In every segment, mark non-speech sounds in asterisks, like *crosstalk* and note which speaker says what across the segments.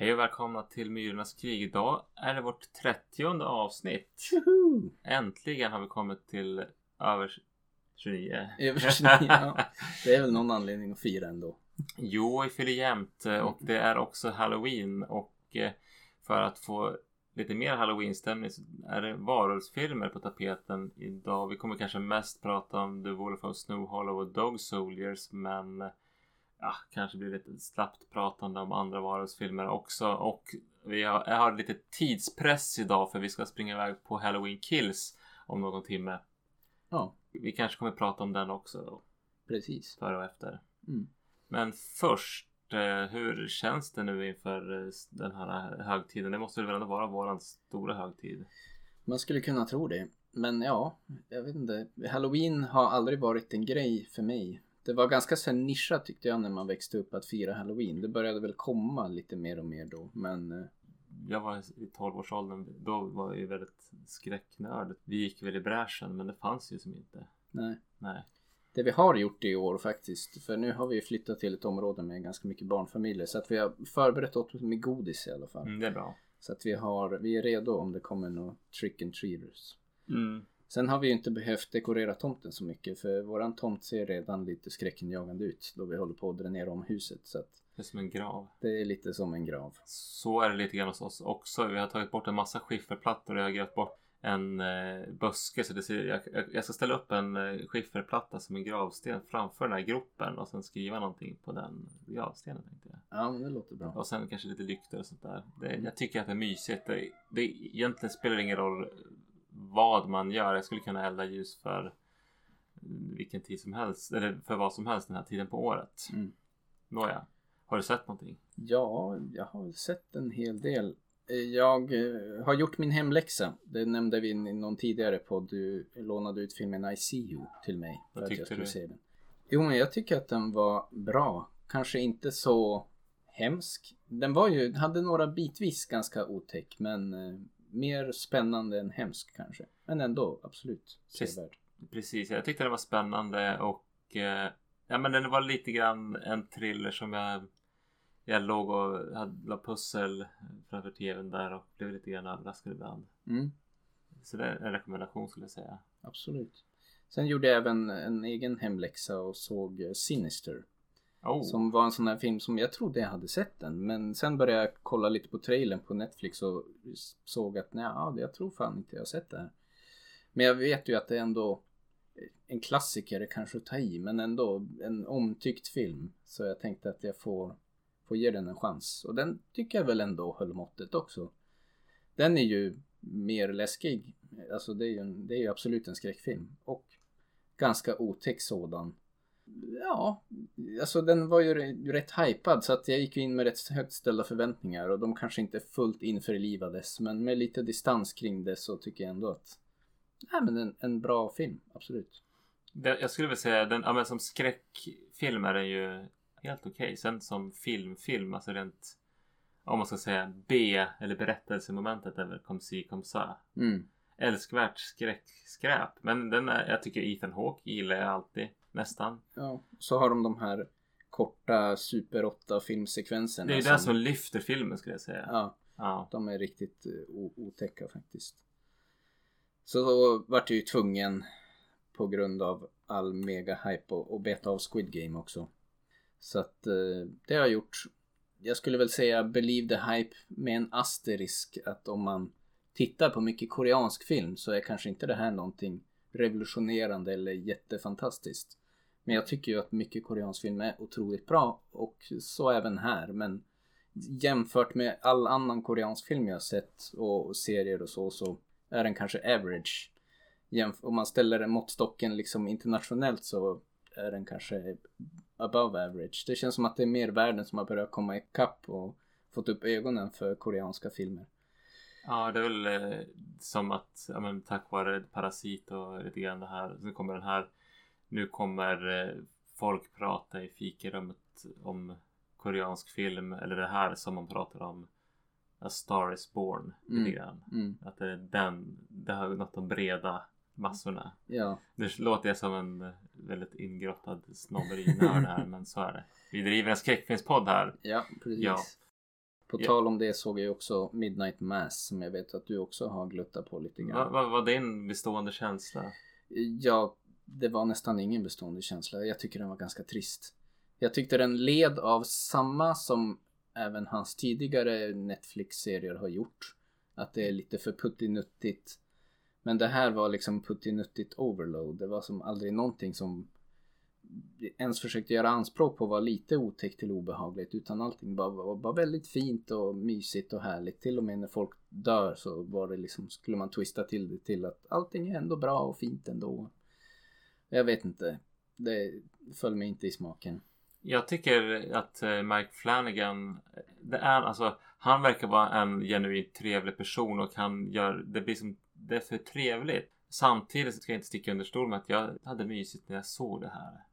Speaker 1: Hej och välkomna till Myrornas krig. Idag är det vårt 30 avsnitt.
Speaker 2: Tjoho!
Speaker 1: Äntligen har vi kommit till över 29.
Speaker 2: Över 29, ja. Det är väl någon anledning att fira ändå.
Speaker 1: Jo, vi fyller jämnt eh, och det är också Halloween och eh, för att få lite mer Halloween-stämning så är det varulvsfilmer på tapeten idag. Vi kommer kanske mest prata om The Wolf of Snow Hollow och Dog Soldiers men eh, ja, kanske blir lite slappt pratande om andra varulvsfilmer också och vi har, jag har lite tidspress idag för vi ska springa iväg på Halloween Kills om någon timme.
Speaker 2: Ja,
Speaker 1: Vi kanske kommer prata om den också då,
Speaker 2: precis.
Speaker 1: före och efter.
Speaker 2: Mm.
Speaker 1: Men först, eh, hur känns det nu inför eh, den här högtiden? Det måste väl ändå vara våran stora högtid?
Speaker 2: Man skulle kunna tro det. Men ja, jag vet inte. Halloween har aldrig varit en grej för mig. Det var ganska så nischat tyckte jag när man växte upp att fira Halloween. Det började väl komma lite mer och mer då. Men eh,
Speaker 1: Jag var i 12-årsåldern, då var jag ju väldigt skräcknörd. Vi gick väl i bräschen, men det fanns ju som inte.
Speaker 2: nej.
Speaker 1: Nej.
Speaker 2: Det vi har gjort i år faktiskt. För nu har vi flyttat till ett område med ganska mycket barnfamiljer. Så att vi har förberett oss med godis i alla fall.
Speaker 1: Mm, det är bra.
Speaker 2: Så att vi, har, vi är redo om det kommer några trick and treaters.
Speaker 1: Mm.
Speaker 2: Sen har vi ju inte behövt dekorera tomten så mycket för våran tomt ser redan lite skräckinjagande ut då vi håller på att dränera om huset så att
Speaker 1: Det är som en grav.
Speaker 2: det är lite som en grav.
Speaker 1: Så är det lite grann hos oss också. Vi har tagit bort en massa skifferplattor och jag har grävt bort en eh, buske så det ser, jag, jag- jag ska ställa upp en eh, skifferplatta som en gravsten framför den här gropen och sen skriva någonting på den gravstenen tänkte jag.
Speaker 2: Ja men det låter bra.
Speaker 1: Och sen kanske lite lyktor och sånt där. Det, jag tycker att det är mysigt. Det, det egentligen spelar det ingen roll vad man gör. Jag skulle kunna elda ljus för vilken tid som helst. Eller för vad som helst den här tiden på året.
Speaker 2: Mm.
Speaker 1: Nåja. Har du sett någonting?
Speaker 2: Ja, jag har sett en hel del. Jag eh, har gjort min hemläxa. Det nämnde vi i någon tidigare podd. Du lånade ut filmen I See You till mig.
Speaker 1: Vad tyckte
Speaker 2: jag
Speaker 1: du?
Speaker 2: se den. Jo men jag tycker att den var bra. Kanske inte så hemsk. Den var ju, hade några bitvis ganska otäck men eh, mer spännande än hemsk kanske. Men ändå absolut sevärd.
Speaker 1: Precis, jag tyckte det var spännande och eh, ja men den var lite grann en thriller som jag jag låg och hade la pussel framför tvn där och blev lite grann överraskad ibland.
Speaker 2: Mm,
Speaker 1: Så det är en rekommendation skulle jag säga.
Speaker 2: absolut. Sen gjorde jag även en egen hemläxa och såg eh, Sinister.
Speaker 1: Oh,
Speaker 2: Som var en sån här film som jag trodde jag hade sett den. Men sen började jag kolla lite på trailern på Netflix och såg att nej, jag tror fan inte jag har sett det här. Men jag vet ju att det är ändå en klassiker kanske att ta i, men ändå en omtyckt film. Så jag tänkte att jag får, får ge den en chans. Och den tycker jag väl ändå höll måttet också. Den är ju mer läskig. Alltså det är ju, en, det är ju absolut en skräckfilm. Och ganska otäck sådan. Ja, alltså den var ju rätt hypad så att jag gick in med rätt högt ställda förväntningar och de kanske inte fullt införlivades men med lite distans kring det så tycker jag ändå att Nej men en, en bra film, absolut.
Speaker 1: jag skulle väl säga den, ja, men som skräckfilm är den ju helt okej. Sen som filmfilm, alltså rent om man ska säga B eller berättelsemomentet är väl kom si kom sa.
Speaker 2: Mm.
Speaker 1: Älskvärt skräckskräp. Men den är, jag tycker Ethan Hawke gillar jag alltid. Nästan.
Speaker 2: Ja, så har de de här korta Super 8 filmsekvenserna.
Speaker 1: Det är ju det som lyfter filmen skulle jag säga.
Speaker 2: Ja,
Speaker 1: Ja.
Speaker 2: de är riktigt eh, otäcka faktiskt. Så då vart jag ju tvungen på grund av all mega hype och, och beta av Squid Game också. Så att eh, det har jag gjort. Jag skulle väl säga believe the hype med en asterisk att om man tittar på mycket koreansk film så är kanske inte det här någonting revolutionerande eller jättefantastiskt. Men jag tycker ju att mycket koreansk film är otroligt bra och så även här. Men jämfört med all annan koreansk film jag har sett och serier och så så är den kanske average. Jämf- om man ställer den måttstocken liksom internationellt så är den kanske above average. Det känns som att det är mer världen som har börjat komma ikapp och fått upp ögonen för koreanska filmer.
Speaker 1: Ja, det är väl eh, som att ja, men, tack vare Parasit och lite grann det här. Så kommer den här. Nu kommer eh, folk prata i fikarummet om koreansk film. Eller det här som man pratar om. A Star is Born. Lite
Speaker 2: Mm.
Speaker 1: grann.
Speaker 2: Mm,
Speaker 1: Att det är den. Det har nått de breda massorna.
Speaker 2: ja,
Speaker 1: Nu låter jag som en eh, väldigt ingrottad snobberinörd här. *laughs* men så är det. Vi driver en skräckfilmspodd här.
Speaker 2: ja, precis.
Speaker 1: Ja.
Speaker 2: På
Speaker 1: Ja.
Speaker 2: tal om det såg jag också Midnight Mass som jag vet att du också har gluttat på lite grann.
Speaker 1: Vad vad var din bestående känsla?
Speaker 2: Ja, det var nästan ingen bestående känsla. Jag tycker den var ganska trist. Jag tyckte den led av samma som även hans tidigare Netflix-serier har gjort. Att det är lite för puttinuttigt. Men det här var liksom puttinuttigt overload. Det var som aldrig någonting som ens försökte göra anspråk på att vara lite otäckt eller obehagligt. Utan allting bara var, var väldigt fint och mysigt och härligt. Till och med när folk dör så var det liksom, skulle man twista till det till att allting är ändå bra och fint ändå. Jag vet inte. Det föll mig inte i smaken.
Speaker 1: Jag tycker att eh, Mike Flanagan det är alltså han verkar vara en genuint trevlig person och han gör det blir som det är för trevligt. Samtidigt så ska jag inte sticka under stol med att jag hade mysigt när jag såg det här.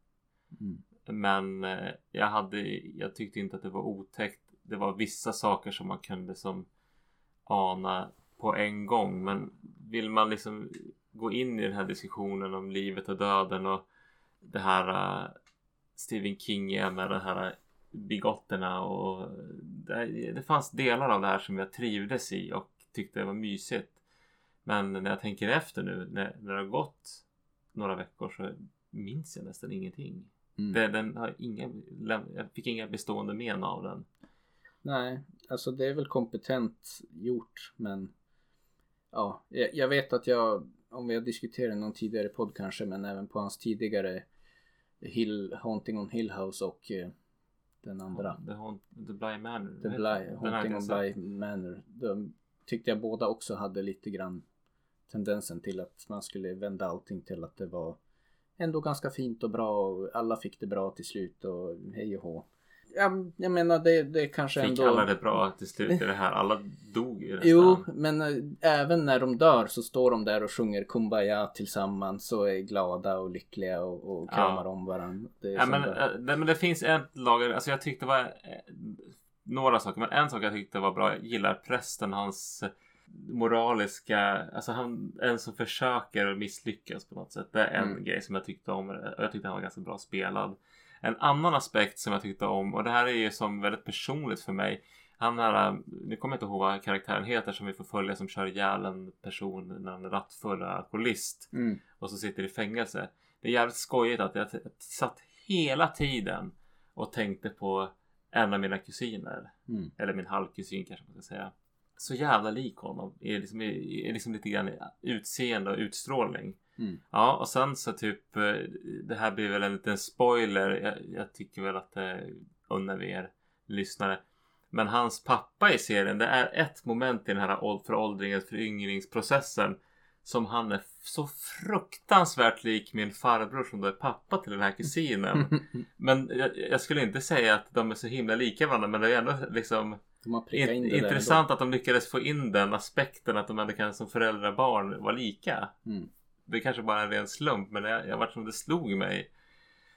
Speaker 2: Mm.
Speaker 1: Men eh, jag hade jag tyckte inte att det var otäckt. Det var vissa saker som man kunde som ana på en gång. Men vill man liksom gå in i den här diskussionen om livet och döden och det här uh, Stephen King är med de här bigotterna och det, det fanns delar av det här som jag trivdes i och tyckte var mysigt. Men när jag tänker efter nu när, när det har gått några veckor så minns jag nästan ingenting.
Speaker 2: Mm.
Speaker 1: Det, den har inga, jag fick inga bestående men av den.
Speaker 2: Nej, alltså det är väl kompetent gjort men ja, jag, jag vet att jag om vi har diskuterat någon tidigare podd kanske men även på hans tidigare Hill, Haunting on Hill House och eh, den andra
Speaker 1: The, Haunt, The Bly Manor.
Speaker 2: The Bly.
Speaker 1: Den
Speaker 2: Haunting on. Bly Manor. De tyckte jag båda också hade lite grann tendensen till att man skulle vända allting till att det var ändå ganska fint och bra och alla fick det bra till slut och hej och hå. Jag, jag menar det, det kanske
Speaker 1: Fick
Speaker 2: ändå...
Speaker 1: alla det bra till slut i det här? Alla dog ju nästan.
Speaker 2: Jo, men äh, även när de dör så står de där och sjunger Kumbaya tillsammans och är glada och lyckliga och, och kramar om varandra.
Speaker 1: Ja, men, äh, det, men det finns ett lager, alltså jag tyckte det var eh, några saker, men en sak jag tyckte var bra, jag gillar prästen, hans eh, moraliska, alltså han en som försöker misslyckas på något sätt. Det är en
Speaker 2: Mm.
Speaker 1: grej som jag tyckte om och jag tyckte han var ganska bra spelad. En annan aspekt som jag tyckte om och det här är ju som väldigt personligt för mig. Han här, nu kommer jag inte ihåg vad karaktären heter som vi får följa som kör ihjäl en person när han är rattfull och alkoholist
Speaker 2: mm,
Speaker 1: och så sitter i fängelse. Det är jävligt skojigt att jag satt hela tiden och tänkte på en av mina kusiner.
Speaker 2: mm,
Speaker 1: Eller min halvkusin kanske man ska säga. Så jävla lik honom. Är liksom, är liksom lite grann i utseende och utstrålning.
Speaker 2: mm,
Speaker 1: Ja och sen så typ eh, Det här blir väl en liten spoiler. Jag, jag tycker väl att det unnar vi er lyssnare. Men hans pappa i serien. Det är ett moment i den här åld- föråldringens föryngringsprocessen. Som han är så fruktansvärt lik min farbror som då är pappa till den här kusinen. *laughs* Men jag, jag skulle inte säga att de är så himla lika varandra. Men det är ändå liksom
Speaker 2: De har prickat in det
Speaker 1: intressant att de lyckades få in den aspekten. Att de ändå kan som föräldrar och barn vara lika.
Speaker 2: Mm.
Speaker 1: det kanske bara är en ren slump men jag, jag vart som det slog mig.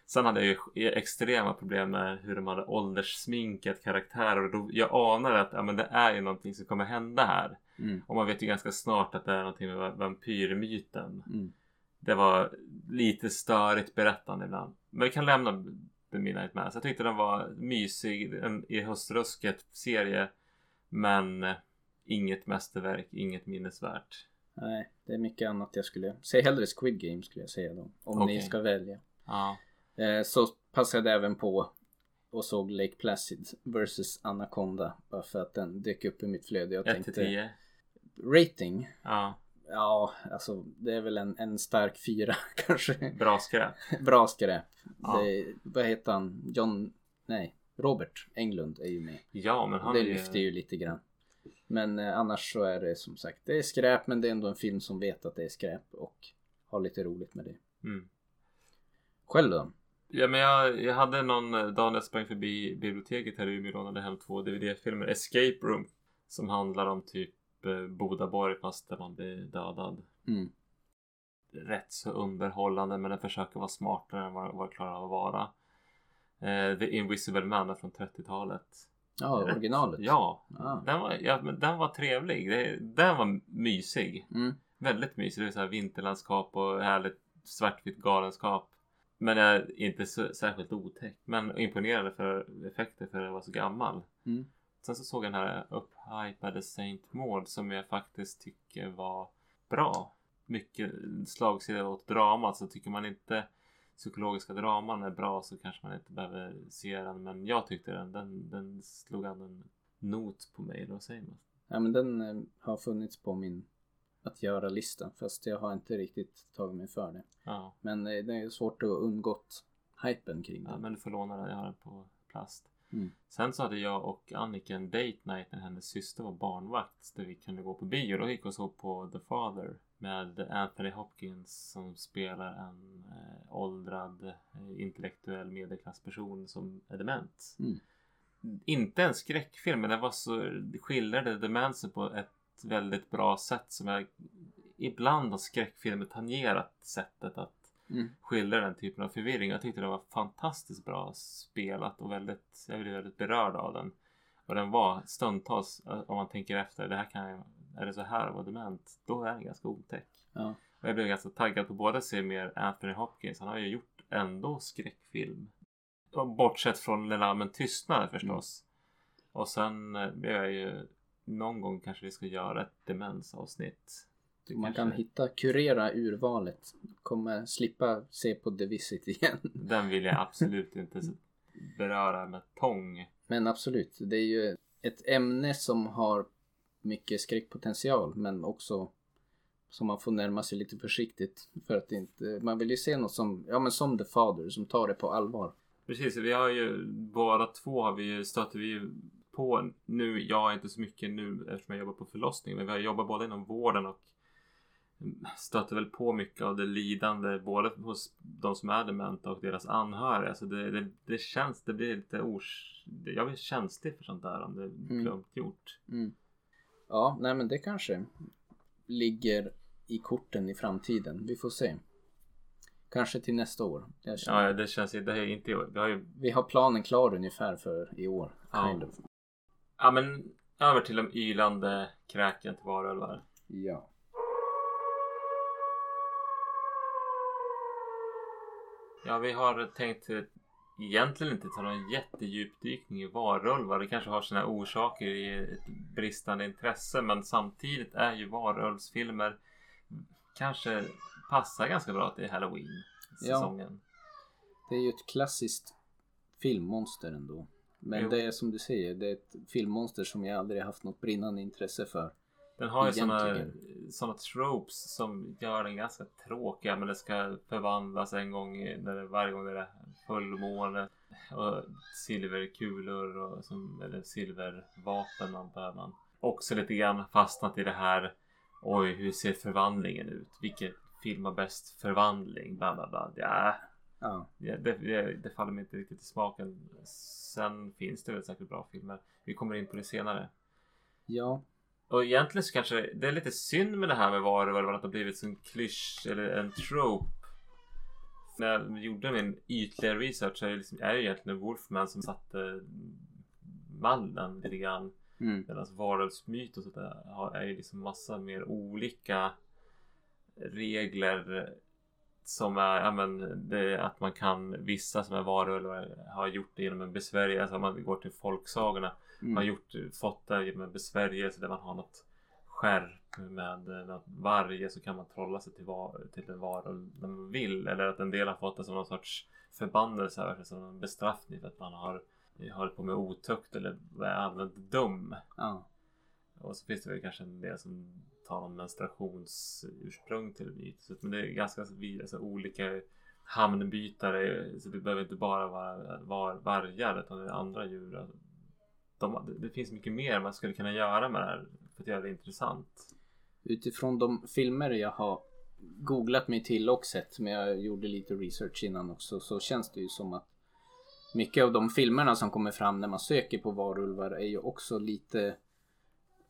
Speaker 1: Sen hade jag ju extrema problem med hur de hade ålderssminkat karaktärer och då, jag anade att ja, men det är ju någonting som kommer hända här.
Speaker 2: Mm.
Speaker 1: Och man vet ju ganska snart att det är någonting med va- vampyrmyten.
Speaker 2: Mm.
Speaker 1: Det var lite störigt berättande ibland. Men vi kan lämna The Midnight Mass. Jag tyckte den var mysig en, i höstrusket serie. Men inget mästerverk, inget minnesvärt.
Speaker 2: Nej, det är mycket annat jag skulle säga. Hellre Squid Game skulle jag säga då. Om ni
Speaker 1: Okej.
Speaker 2: ska välja.
Speaker 1: Ja.
Speaker 2: Eh, så passade jag även på och såg Lake Placid vs Anaconda. Bara för att den dök upp i mitt flöde. Jag
Speaker 1: 1 till
Speaker 2: tänkte
Speaker 1: 10.
Speaker 2: rating.
Speaker 1: Ja.
Speaker 2: Ja, alltså det är väl en, en stark fyra *laughs* kanske.
Speaker 1: Bra skräp.
Speaker 2: Bra skräp.
Speaker 1: Ja.
Speaker 2: Det, vad heter han? John? Nej, Robert Englund är ju med.
Speaker 1: Ja, men han
Speaker 2: det
Speaker 1: är
Speaker 2: lyfter ju lite grann. Men eh, annars så är det som sagt, det är skräp men det är ändå en film som vet att det är skräp och har lite roligt med det.
Speaker 1: Mm.
Speaker 2: Själv då?
Speaker 1: Ja, men jag, jag hade någon eh, dag när jag sprang förbi biblioteket här i Umeå och lånade hem två DVD-filmer. Escape Room. Som handlar om typ Bodaborg fast där man blir dödad.
Speaker 2: Mm.
Speaker 1: Rätt så underhållande men den försöker vara smartare än vad, vad det klarar av att vara. Eh, The Invisible Man från 30-talet.
Speaker 2: Ja,
Speaker 1: Rätt.
Speaker 2: originalet.
Speaker 1: Ja,
Speaker 2: Ah.
Speaker 1: den var, ja men den var trevlig. Det, den var mysig.
Speaker 2: Mm.
Speaker 1: Väldigt mysig. Det är så här vinterlandskap och härligt svartvitt galenskap. Men är inte så, särskilt otäck. Men imponerande för effekter för att vara så gammal.
Speaker 2: Mm.
Speaker 1: Sen så såg jag den här upphypade Saint Maud som jag faktiskt tycker var bra. Mycket slagsida åt dramat så tycker man inte psykologiska draman är bra så kanske man inte behöver se den. Men jag tyckte den, den, den slog an en not på mig. Eller vad säger man?
Speaker 2: Ja men den eh, har funnits på min att göra-lista fast jag har inte riktigt tagit mig för det.
Speaker 1: Ja.
Speaker 2: Men eh, det är svårt att undgått hypen kring
Speaker 1: ja,
Speaker 2: den.
Speaker 1: men du får låna den. Jag har den på plast.
Speaker 2: Mm.
Speaker 1: Sen så hade jag och Annika en date night när hennes syster var barnvakt. Där vi kunde gå på bio. Då gick vi och såg på The Father. Med Anthony Hopkins som spelar en eh, åldrad eh, intellektuell medelklassperson som är dement.
Speaker 2: Mm.
Speaker 1: Inte en skräckfilm men den var så skildrade demensen på ett väldigt bra sätt som jag ibland har skräckfilmer tangerat sättet att
Speaker 2: Mm.
Speaker 1: skildra den typen av förvirring. Jag tyckte det var fantastiskt bra spelat och väldigt, jag blev väldigt berörd av den. Och den var stundtals, eh, om man tänker efter, det här kan jag, är det så här att vara dement? Då är den ganska otäck.
Speaker 2: Ja.
Speaker 1: Och jag blev ganska taggad på både att se mer Anthony Hopkins, han har ju gjort ändå skräckfilm. Bortsett från Den allmän tystnad förstås. Och sen eh, blev jag ju någon gång kanske vi ska göra ett demensavsnitt. Det
Speaker 2: Man
Speaker 1: kanske-
Speaker 2: kan hitta, kurera urvalet. Kommer slippa se på The Visit igen. *laughs*
Speaker 1: Den vill jag absolut inte beröra med tång.
Speaker 2: Men absolut, det är ju ett ämne som har mycket skräckpotential men också som man får närma sig lite försiktigt för att inte, man vill ju se något som, ja men som The Father som tar det på allvar.
Speaker 1: Precis, vi har ju båda två har vi ju stöter vi ju på nu. Jag är inte så mycket nu eftersom jag jobbar på förlossning, men vi har jobbat både inom vården och stöter väl på mycket av det lidande både hos de som är dementa och deras anhöriga. Så det, det, det känns, det blir lite ors... Jag blir känslig för sånt där om det är
Speaker 2: Mm.
Speaker 1: gjort.
Speaker 2: Mm. Ja, nej men det kanske ligger i korten i framtiden. Vi får se. Kanske till nästa år. Känner-
Speaker 1: Ja, det känns det är inte, vi har ju
Speaker 2: Vi har planen klar ungefär för i år.
Speaker 1: Ja. Ja men över till de ylande kräken till varulvar.
Speaker 2: Ja.
Speaker 1: Ja vi har tänkt egentligen inte ta någon jättedjupdykning i varulvar. Det kanske har sina orsaker i ett bristande intresse men samtidigt är ju varulvsfilmer kanske passar ganska bra till halloween säsongen.
Speaker 2: Det är ju ett klassiskt filmmonster ändå. Men
Speaker 1: Jo.
Speaker 2: det är som du säger, det är ett filmmonster som jag aldrig haft något brinnande intresse för.
Speaker 1: Den har ju
Speaker 2: Egentligen.
Speaker 1: såna tropes som gör den ganska tråkiga men det ska förvandlas en gång när det, varje gång det är fullmåne och silverkulor och som, eller silvervapen antar man. Också lite grann fastnat i det här Oj hur ser förvandlingen ut? Vilken film har bäst förvandling? Bla bla bla. Ja,
Speaker 2: Ja.
Speaker 1: Ja, det, det, det faller mig inte riktigt i smaken. Sen finns det väl säkert bra filmer. Vi kommer in på det senare.
Speaker 2: Ja.
Speaker 1: Och egentligen så kanske det är lite synd med det här med varulvar att det har blivit en klysch eller en trope. När jag gjorde min ytliga research så är det, liksom, är det egentligen Wolfman som satte mallen lite grann.
Speaker 2: Mm.
Speaker 1: Medan varulvsmyt och har- är ju liksom massa mer olika regler som är, ja men det att man kan, vissa som är varulvar har gjort det genom en besvärjelse, alltså om man går till folksagorna,
Speaker 2: Mm.
Speaker 1: har gjort, fått det genom en besvärjelse där man har något skärp med eh, något varje så kan man trolla sig till, var, till en när man vill. Eller att en del har fått det som någon sorts förbannelse över sig, som en bestraffning för att man har hållit på med otukt eller allmänt dum.
Speaker 2: Ja.
Speaker 1: Och så finns det väl kanske en del som tar någon menstruationsursprung till myt. Men det är ganska alltså, olika hamnbytare. Så det behöver inte bara vara var, vargar utan det är andra djur. De, det- finns mycket mer man skulle kunna göra med det här för att göra det intressant.
Speaker 2: Utifrån de filmer jag har googlat mig till och sett, men jag gjorde lite research innan också, så känns det ju som att mycket av de filmerna som kommer fram när man söker på varulvar är ju också lite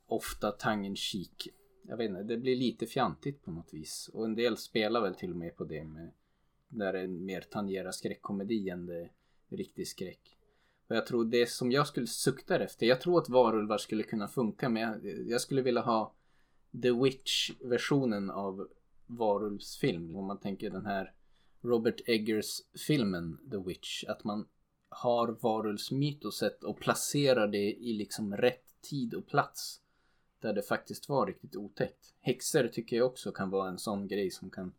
Speaker 2: ofta tangen chic. Jag vet inte, det blir lite fjantigt på något vis. Och en del spelar väl till och med på det med där det mer tangerar skräckkomedi än det är riktig skräck. Och jag tror det som jag skulle sukta efter, jag tror att varulvar skulle kunna funka men jag, jag skulle vilja ha The Witch-versionen av varulvsfilm. Om man tänker den här Robert Eggers filmen The Witch. Att man har varulvsmytoset och placerar det i liksom rätt tid och plats. Där det faktiskt var riktigt otäckt. Häxor tycker jag också kan vara en sån grej som kan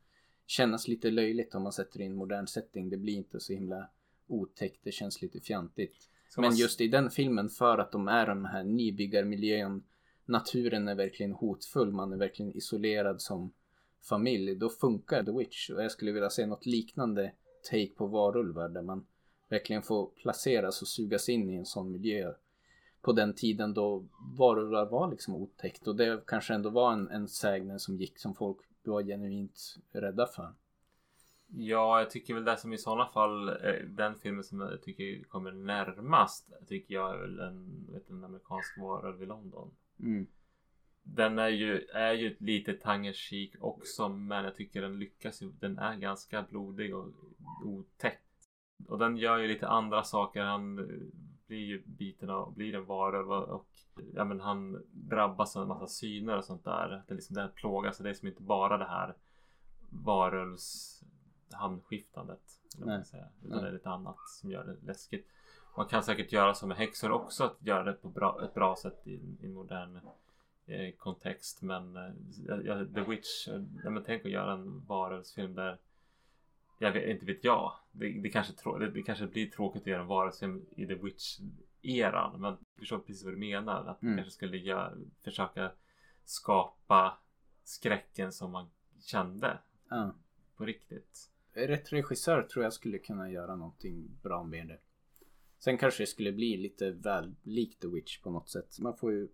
Speaker 2: kännas lite löjligt om man sätter in modern setting. Det blir inte så himla otäckt, det känns lite fjantigt.
Speaker 1: Ska
Speaker 2: Men just i den filmen för att de är den här nybyggarmiljön Naturen är verkligen hotfull, man är verkligen isolerad som familj. Då funkar The Witch och jag skulle vilja se något liknande take på varulvar där man verkligen får placeras och sugas in i en sån miljö. På den tiden då varulvar var liksom otäckt och det kanske ändå var en, en sägnen som gick som folk var genuint rädda för.
Speaker 1: Ja, jag tycker väl det som i sådana fall eh, den filmen som jag tycker kommer närmast tycker jag är väl en, vet, en amerikansk varulv i London.
Speaker 2: Mm.
Speaker 1: Den är ju, är ju lite tongue också men jag tycker den lyckas ju. Den är ganska blodig och otäck. Och den gör ju lite andra saker. Han eh, blir ju biten av, blir en varulv och, ja, men han drabbas av en massa syner och sånt där. Det är liksom det här plågas. Det är som inte bara det här varulvs man
Speaker 2: Nej.
Speaker 1: säga, Utan
Speaker 2: Nej.
Speaker 1: det är lite annat som gör det läskigt. Man kan säkert göra så med häxor också. Att göra det på bra, ett bra sätt i, i en modern eh, kontext. Men eh, The Witch. Eh, men tänk att göra en varulvsfilm där. Jag vet, inte vet jag. Det, det, kanske, trå- det, det kanske blir tråkigt att göra en varulvsfilm i The Witch-eran. Men jag förstår precis vad du menar. Att man
Speaker 2: Mm.
Speaker 1: kanske skulle göra, försöka skapa skräcken som man kände
Speaker 2: Ja.
Speaker 1: på riktigt.
Speaker 2: Rätt regissör tror jag skulle kunna göra någonting bra med det. Sen kanske det skulle bli lite väl likt The Witch på något sätt. Man får ju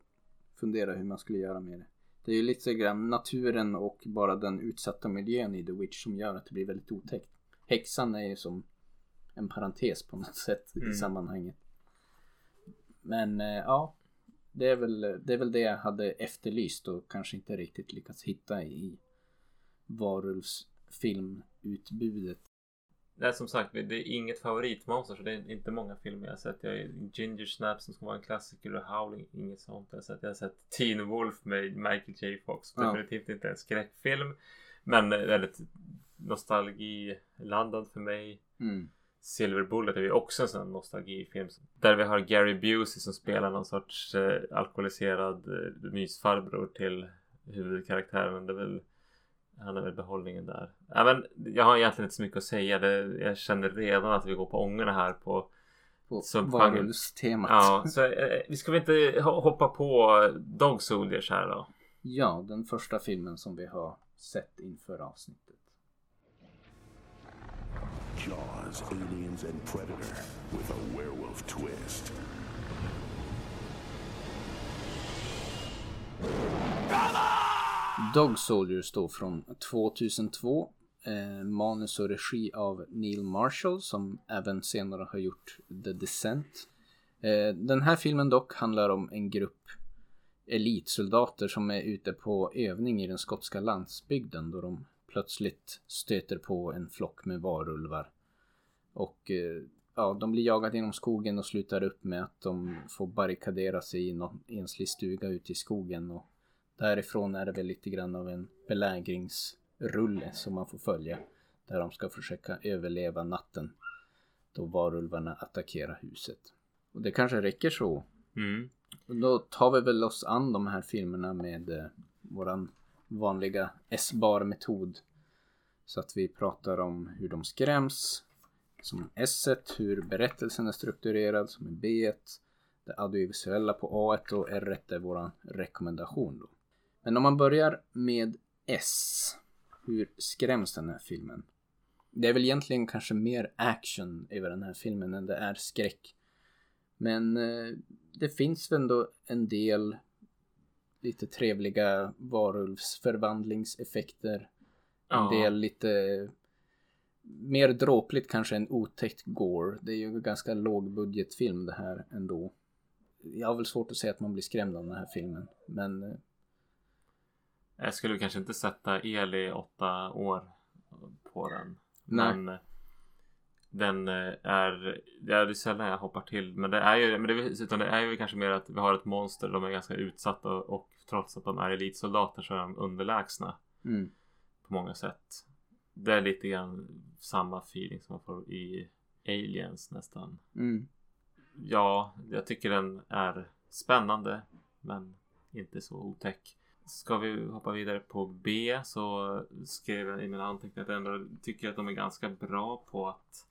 Speaker 2: fundera hur man skulle göra med det. Det är ju lite grann naturen och bara den utsatta miljön i The Witch som gör att det blir väldigt otäckt. Häxan är ju som en parentes på något sätt i
Speaker 1: Mm.
Speaker 2: sammanhanget. Men eh, ja, det är, väl, det är väl det jag hade efterlyst och kanske inte riktigt lyckats hitta i varulvsfilmutbudet.
Speaker 1: Nej som sagt det är inget favoritmonster så det är inte många filmer jag har sett. Jag har Ginger Snap som ska vara en klassiker och Howling inget sånt jag har sett. Jag har sett Teen Wolf med Michael J Fox.
Speaker 2: Ja.
Speaker 1: Definitivt inte en skräckfilm. Men väldigt nostalgiladdad för mig.
Speaker 2: Mm.
Speaker 1: Silver Bullet är ju också en sån nostalgifilm. Där vi har Gary Busey som spelar någon sorts eh, alkoholiserad eh, mysfarbror till huvudkaraktären. Det är väl, han är väl behållningen där. Ja, men jag har egentligen inte så mycket att säga. Det, jag känner redan att vi går på ångorna här på
Speaker 2: På varulvstemat.
Speaker 1: Ja, så eh, vi ska väl inte ho- hoppa på Dog Soldiers här då?
Speaker 2: Ja, den första filmen som vi har sett inför avsnittet.
Speaker 3: Jaws, aliens, and predator with a werewolf twist.
Speaker 2: Dog Soldiers då från 2002. Eh, manus och regi av Neil Marshall som även senare har gjort The Descent. Eh, den här filmen dock handlar om en grupp elitsoldater som är ute på övning i den skotska landsbygden då de plötsligt stöter på en flock med varulvar. Och eh, ja, de blir jagade genom skogen och slutar upp med att de får barrikadera sig i någon enslig stuga ute i skogen och Därifrån är det väl lite grann av en belägringsrulle som man får följa. Där de ska försöka överleva natten. Då varulvarna attackerar huset. Och det kanske räcker så.
Speaker 1: Mm.
Speaker 2: Då tar vi väl oss an de här filmerna med eh, våran vanliga S-bar metod. Så att vi pratar om hur de skräms. Som S, hur berättelsen är strukturerad som är B. Det audiovisuella på A och R är våran rekommendation då. Men om man börjar med S. Hur skräms den här filmen? Det är väl egentligen kanske mer action över den här filmen än det är skräck. Men eh, det finns väl ändå en del lite trevliga varulvsförvandlingseffekter. En
Speaker 1: Ja.
Speaker 2: del lite mer dråpligt kanske än otäckt gore. Det är ju en ganska lågbudgetfilm det här ändå. Jag har väl svårt att säga att man blir skrämd av den här filmen. Men eh,
Speaker 1: Jag skulle kanske inte sätta el i åtta år på den.
Speaker 2: Nej.
Speaker 1: Men eh, den eh, är, ja, det är sällan jag hoppar till. Men det är ju, men det, är- utan det är ju kanske mer att vi har ett monster. De är ganska utsatta och, och trots att de är elitsoldater så är de underlägsna
Speaker 2: mm,
Speaker 1: på många sätt. Det är lite grann samma feeling som man får i aliens nästan.
Speaker 2: Mm.
Speaker 1: Ja, jag tycker den är spännande men inte så otäck. Ska vi hoppa vidare på B så skrev jag i mina anteckningar att jag ändå tycker att de är ganska bra på att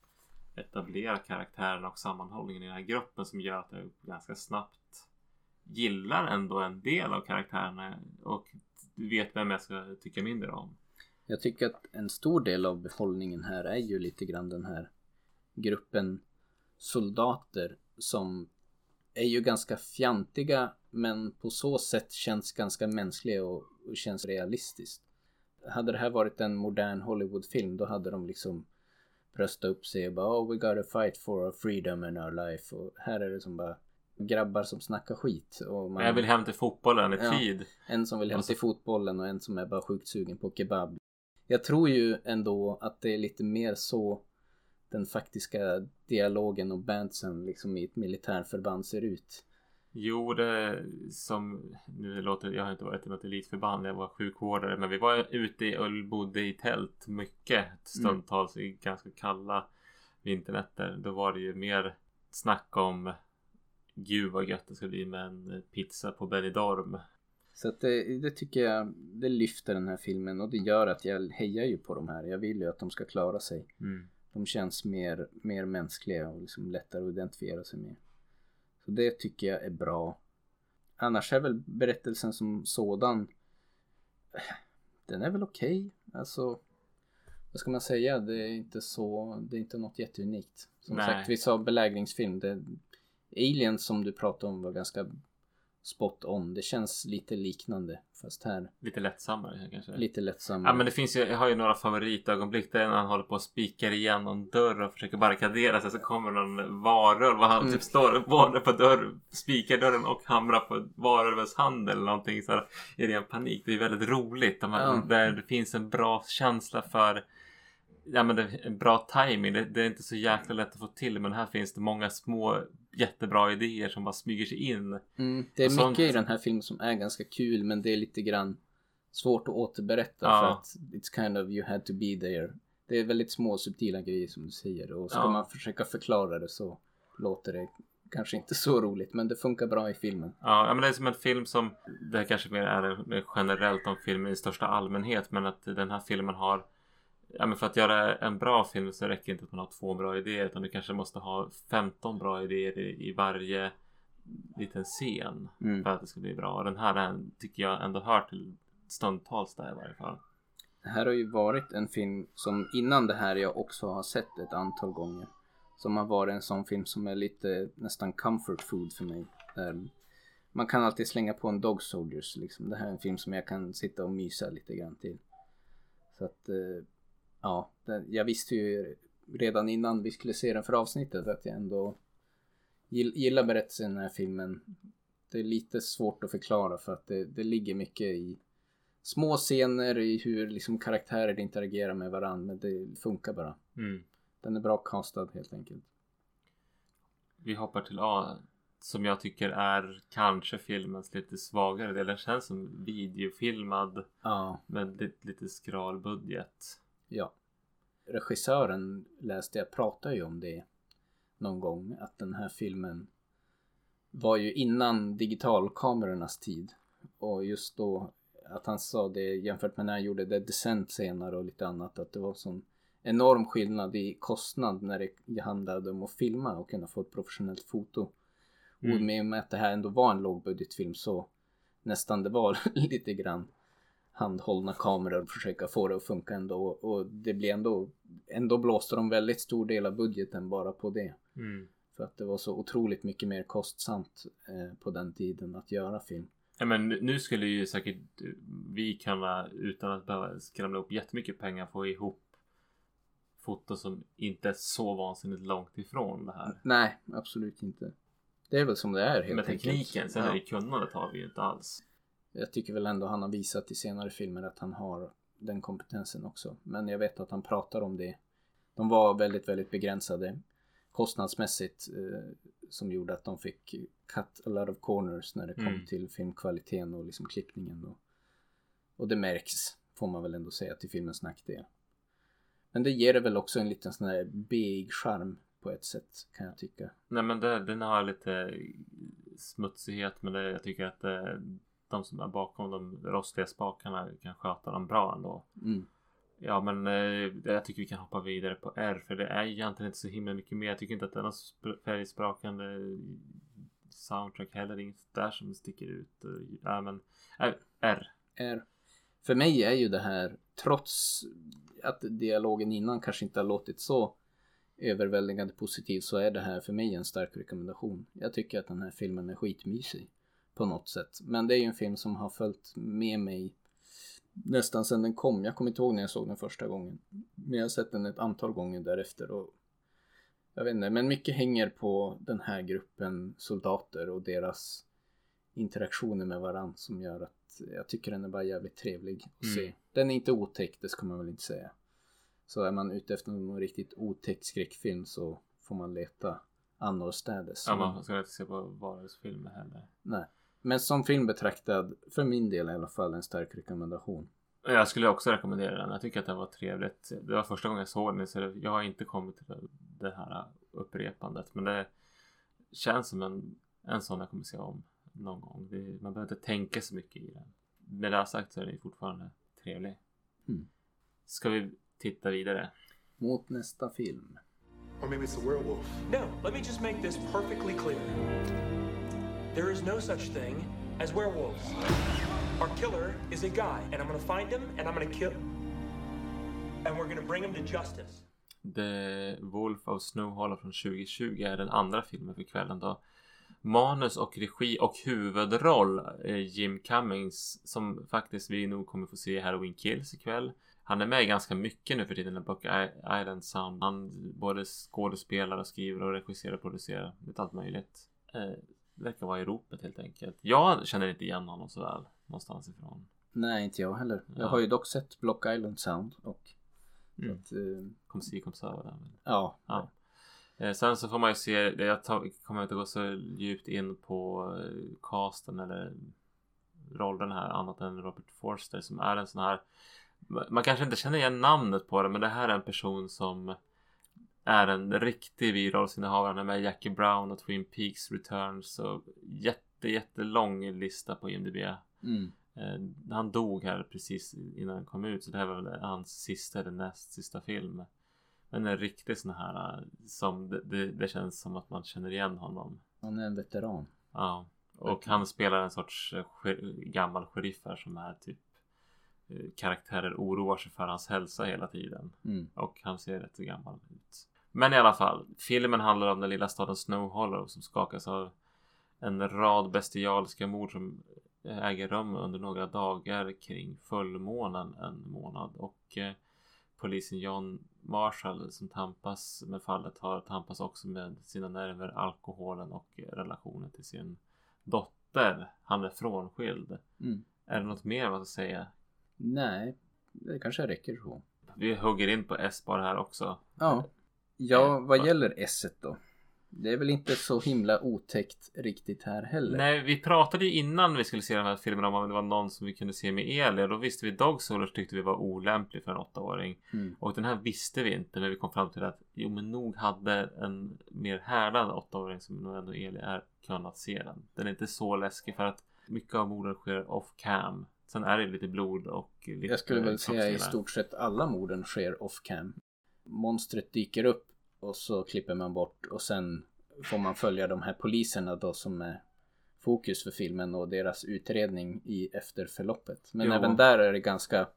Speaker 1: etablera karaktärerna och sammanhållningen i den här gruppen som gör att jag ganska snabbt gillar ändå en del av karaktärerna och vet vem jag ska tycka mindre om.
Speaker 2: Jag tycker att en stor del av behållningen här är ju lite grann den här gruppen soldater som är ju ganska fjantiga men på så sätt känns ganska mänskliga och, och känns realistiskt. Hade det här varit en modern Hollywoodfilm då hade de liksom bröstat upp sig och bara oh we gotta fight for our freedom and our life och här är det som bara grabbar som snackar skit. Och man,
Speaker 1: Jag vill hem till fotbollen i
Speaker 2: Ja.
Speaker 1: tid.
Speaker 2: En som vill hem
Speaker 1: Och så-
Speaker 2: till fotbollen och en som är bara sjukt sugen på kebab. Jag tror ju ändå att det är lite mer så den faktiska dialogen och bandsen liksom i ett militärförband ser ut.
Speaker 1: Jo, det som nu låter jag har inte varit i något elitförband. Jag var sjukvårdare, men vi var ute i, och bodde i tält mycket stundtals i ganska kalla vinternätter. Då var det ju mer snack om Gud vad gött det ska bli med en pizza på Benidorm.
Speaker 2: Så att det, det tycker jag, det lyfter den här filmen och det gör att jag hejar ju på de här. Jag vill ju att de ska klara sig.
Speaker 1: Mm.
Speaker 2: De känns mer, mer mänskliga och liksom lättare att identifiera sig med. Så det tycker jag är bra. Annars är väl berättelsen som sådan Den är väl okej. Alltså Vad ska man säga? Det är inte så Det är inte något jätteunikt. Som
Speaker 1: Nej.
Speaker 2: sagt vi sa belägringsfilm. Det, Alien som du pratade om var ganska spot on. Det känns lite liknande. Fast här
Speaker 1: Lite lättsammare kanske.
Speaker 2: lite lättsammare.
Speaker 1: Ja men det finns ju, jag har ju några favoritögonblick. Det är när han håller på och spikar igen någon dörr och försöker barrikadera sig. Så kommer någon varulv och han
Speaker 2: Mm.
Speaker 1: typ står både på dörr, spikar dörren och hamrar på varulvens hand eller någonting så här, i ren panik. Det är väldigt roligt. Där, man,
Speaker 2: Ja.
Speaker 1: där det finns en bra känsla för Ja men det är en bra timing. Det, det är inte så jäkla lätt att få till men här finns det många små jättebra idéer som bara smyger sig in.
Speaker 2: Mm, det är
Speaker 1: Och
Speaker 2: mycket
Speaker 1: sånt.
Speaker 2: i den här filmen som är ganska kul men det är lite grann svårt att återberätta
Speaker 1: Ja.
Speaker 2: för att it's kind of you had to be there. Det är väldigt små subtila grejer som du säger och ska
Speaker 1: Ja.
Speaker 2: man försöka förklara det så låter det kanske inte så roligt men det funkar bra i filmen.
Speaker 1: Ja, men det är som en film som Det här kanske mer är generellt om filmen i största allmänhet men att den här filmen har Ja men för att göra en bra film så räcker det inte att man har två bra idéer utan du kanske måste ha 15 bra idéer i, i varje liten scen
Speaker 2: Mm.
Speaker 1: för att det ska bli bra. Och den här är, tycker jag ändå hör till stundtals där i varje fall.
Speaker 2: Det här har ju varit en film som innan det här jag också har sett ett antal gånger. Som har varit en sån film som är lite nästan comfort food för mig. Där man kan alltid slänga på en Dog Soldiers liksom. Det här är en film som jag kan sitta och mysa lite grann till. Så att eh, ja, jag visste ju redan innan vi skulle se den för avsnittet att jag ändå gill, gillar berättelsen i den här filmen. Det är lite svårt att förklara för att det, det ligger mycket i små scener i hur liksom karaktärer interagerar med varandra men det funkar bara.
Speaker 1: Mm.
Speaker 2: Den är bra castad helt enkelt.
Speaker 1: Vi hoppar till A som jag tycker är kanske filmens lite svagare del. Den känns som videofilmad
Speaker 2: Ja,
Speaker 1: med lite, lite skral budget.
Speaker 2: Ja. Regissören läste jag pratade ju om det någon gång att den här filmen var ju innan digitalkamerornas tid och just då att han sa det jämfört med när han gjorde The Descent senare och lite annat att det var sån enorm skillnad i kostnad när det handlade om att filma och kunna få ett professionellt foto.
Speaker 1: Mm.
Speaker 2: Och med och med att det här ändå var en lågbudgetfilm så nästan det var *laughs* lite grann handhållna kameror och försöka få det att funka ändå och det blir ändå ändå blåste de väldigt stor del av budgeten bara på det.
Speaker 1: Mm.
Speaker 2: För att det var så otroligt mycket mer kostsamt eh, på den tiden att göra film.
Speaker 1: Ja, men nu skulle ju säkert vi kunna utan att behöva skramla upp jättemycket pengar få ihop foto som inte är så vansinnigt långt ifrån det här.
Speaker 2: Nej, absolut inte. Det är väl som det är helt
Speaker 1: Med
Speaker 2: enkelt.
Speaker 1: tekniken, sen
Speaker 2: Ja.
Speaker 1: är det kunnandet har vi ju inte alls.
Speaker 2: Jag tycker väl ändå han har visat i senare filmer att han har den kompetensen också. Men jag vet att han pratar om det. De var väldigt, väldigt begränsade kostnadsmässigt eh, som gjorde att de fick cut a lot of corners när det kom
Speaker 1: Mm.
Speaker 2: till filmkvaliteten och liksom klippningen. Och, och det märks, får man väl ändå säga, till filmens nackdel. Men det ger det väl också en liten sån här big charm på ett sätt kan jag tycka.
Speaker 1: Nej men det, den har lite smutsighet men det, jag tycker att det, de som är bakom de rostiga spakarna kan sköta dem bra ändå.
Speaker 2: Mm.
Speaker 1: Ja men eh, jag tycker vi kan hoppa vidare på R för det är egentligen inte så himla mycket mer. Jag tycker inte att det är något sp- färgsprakande soundtrack heller. Inget där som sticker ut. Ja men äh, R.
Speaker 2: är för mig är ju det här trots att dialogen innan kanske inte har låtit så överväldigande positiv så är det här för mig en stark rekommendation. Jag tycker att den här filmen är skitmysig på något sätt. Men det är ju en film som har följt med mig nästan sedan den kom. Jag kommer inte ihåg när jag såg den första gången. Men jag har sett den ett antal gånger därefter och jag vet inte, men mycket hänger på den här gruppen soldater och deras interaktioner med varandra som gör att jag tycker den är bara jävligt trevlig att
Speaker 1: Mm.
Speaker 2: se. Den är inte otäck, det ska man väl inte säga. Så är man ute efter någon riktigt otäck skräckfilm så får man leta annorstädes.
Speaker 1: Ja man ska inte se på varulvsfilmer heller.
Speaker 2: Nej. Men som film betraktad, för min del i alla fall, en stark rekommendation.
Speaker 1: Jag skulle också rekommendera den. Jag tycker att den var trevligt. Det var första gången jag såg den så jag har inte kommit till det- här upprepandet. Men det känns som en, en sån jag kommer se om någon gång. Det, man behöver inte tänka så mycket i den. Med det sagt så är den fortfarande trevlig.
Speaker 2: Mm.
Speaker 1: Ska vi titta vidare?
Speaker 2: Mot nästa film.
Speaker 4: Or maybe it's a werewolf.
Speaker 5: No, let me just make this perfectly clear. There is no such thing as werewolves. Our killer is a guy, and I'm gonna find him, and I'm gonna kill. And we're gonna bring him to justice.
Speaker 1: The Wolf of Snow Hollow från 2020 är den andra filmen för kvällen då. Manus och regi och huvudroll är Jim Cummings som faktiskt vi nog kommer få se i Halloween Kills ikväll. Han är med ganska mycket nu för tiden i Buck Island Sound. Han både skådespelar och skriver och regisserar och producerar. Lite allt möjligt. Eh, Verkar vara i ropet helt enkelt. Jag känner inte igen honom så väl någonstans ifrån.
Speaker 2: Nej, inte jag heller.
Speaker 1: Ja.
Speaker 2: Jag har ju dock sett Block Island Sound och
Speaker 1: Mm.
Speaker 2: att, eh,
Speaker 1: Kom si kom så det.
Speaker 2: ja,
Speaker 1: Ja. Eh, Sen så får man ju se, jag tar, kommer inte gå så djupt in på eh, casten eller rollen här annat än Robert Forster som är en sån här man kanske inte känner igen namnet på det men det här är en person som är en riktig birollsinnehavare. Han är med Jackie Brown och Twin Peaks Returns och jätte jättelång lista på IMDB.
Speaker 2: mm,
Speaker 1: Eh, han dog här precis innan han kom ut så det här var väl hans sista eller näst sista film. Men en riktig sån här eh, som det, det, det känns som att man känner igen honom.
Speaker 2: han är en veteran.
Speaker 1: Ja. Och han spelar en sorts eh, gammal sheriff här som är typ karaktärer oroar sig för hans hälsa hela tiden.
Speaker 2: Mm,
Speaker 1: Och han ser rätt gammal ut. Men i alla fall, filmen handlar om den lilla staden Snow Hollow som skakas av en rad bestialiska mord som äger rum under några dagar kring fullmånen en månad. Och eh, polisen John Marshall som tampas med fallet har tampas också med sina nerver, alkoholen och relationen till sin dotter. Han är frånskild.
Speaker 2: mm.
Speaker 1: Är det något mer man ska säga?
Speaker 2: Nej, det kanske räcker så.
Speaker 1: Vi hugger in på S-bar här också.
Speaker 2: Ja. Ja,
Speaker 1: Eh,
Speaker 2: vad
Speaker 1: va-
Speaker 2: gäller S då? Det är väl inte så himla otäckt riktigt här heller.
Speaker 1: Nej, vi pratade ju innan vi skulle se de här filmerna om det var någon som vi kunde se med el. Och då visste vi Dog Soldiers tyckte vi var olämplig för en åttaåring.
Speaker 2: Mm.
Speaker 1: Och den här visste vi inte men vi kom fram till att jo men nog hade en mer härdad åttaåring som nog ändå Eli är kunnat se den. Den är inte så läskig för att mycket av morden sker off cam. Sen är det lite blod och lite
Speaker 2: Jag skulle väl säga i stort sett alla morden sker off cam. Monstret dyker upp och så klipper man bort och sen får man följa de här poliserna då som är fokus för filmen och deras utredning i efterförloppet. Men
Speaker 1: Jo.
Speaker 2: även där är det ganska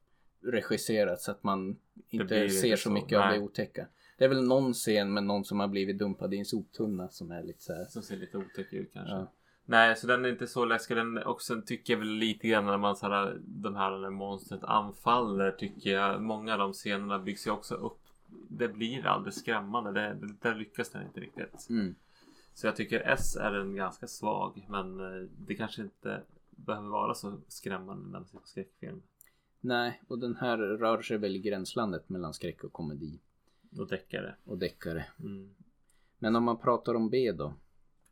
Speaker 2: regisserat så att man inte ser så
Speaker 1: så,
Speaker 2: mycket av
Speaker 1: nej.
Speaker 2: det otäcka. Det är väl någon scen med någon som har blivit dumpad i en soptunna som är lite så här.
Speaker 1: Som ser lite otäck ut kanske.
Speaker 2: Ja.
Speaker 1: Nej, så den är inte så läskig. Den, och sen tycker jag väl lite grann när man så här, de här när monstret anfaller tycker jag många av de scenerna byggs ju också upp. Det blir aldrig skrämmande. Det, det, där lyckas den inte riktigt.
Speaker 2: Mm.
Speaker 1: Så jag tycker S är en ganska svag. Men eh, det kanske inte behöver vara så skrämmande när man ser på skräckfilm.
Speaker 2: Nej, och den här rör sig väl i gränslandet mellan skräck och komedi
Speaker 1: däckar det.
Speaker 2: och deckare.
Speaker 1: Mm.
Speaker 2: Men om man pratar om B då?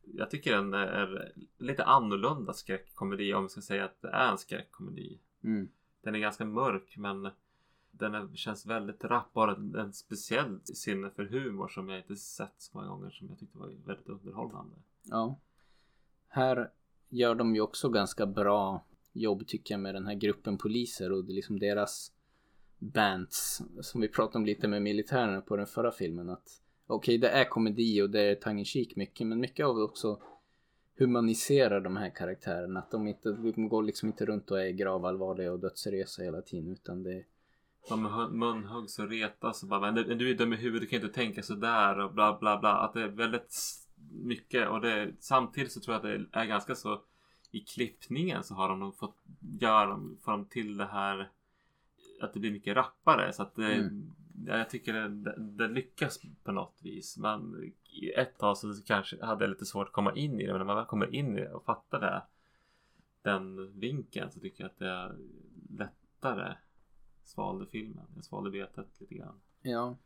Speaker 1: Jag tycker den är lite annorlunda skräckkomedi om vi ska säga att det är en skräckkomedi.
Speaker 2: Mm.
Speaker 1: Den är ganska mörk men den är, känns väldigt rapp. Bara en, en speciell sinne för humor som jag inte sett så många gånger som jag tyckte var väldigt underhållande.
Speaker 2: Ja. Här gör de ju också ganska bra jobb tycker jag med den här gruppen poliser och det är liksom deras bands som vi pratade om lite med militären på den förra filmen att okej okay, det är komedi och det är tongue in mycket men mycket av det också humaniserar de här karaktärerna att de inte de går liksom inte runt och är gravallvarliga och dödsseriösa hela tiden utan det
Speaker 1: de munhuggs och retas och bara men du är dum i huvudet, du kan inte tänka sådär och bla bla bla. Att det är väldigt mycket och det samtidigt så tror jag att det är ganska så i klippningen så har de nog fått göra, får de till det här att det blir mycket rappare så att det, mm. jag tycker det, det, lyckas på något vis. Men ett tag så kanske hade jag lite svårt att komma in i det men när man väl kommer in i det och fattar det den vinkeln så tycker jag att det är lättare svalde filmen. Jag svalde betet lite grann.
Speaker 2: Ja.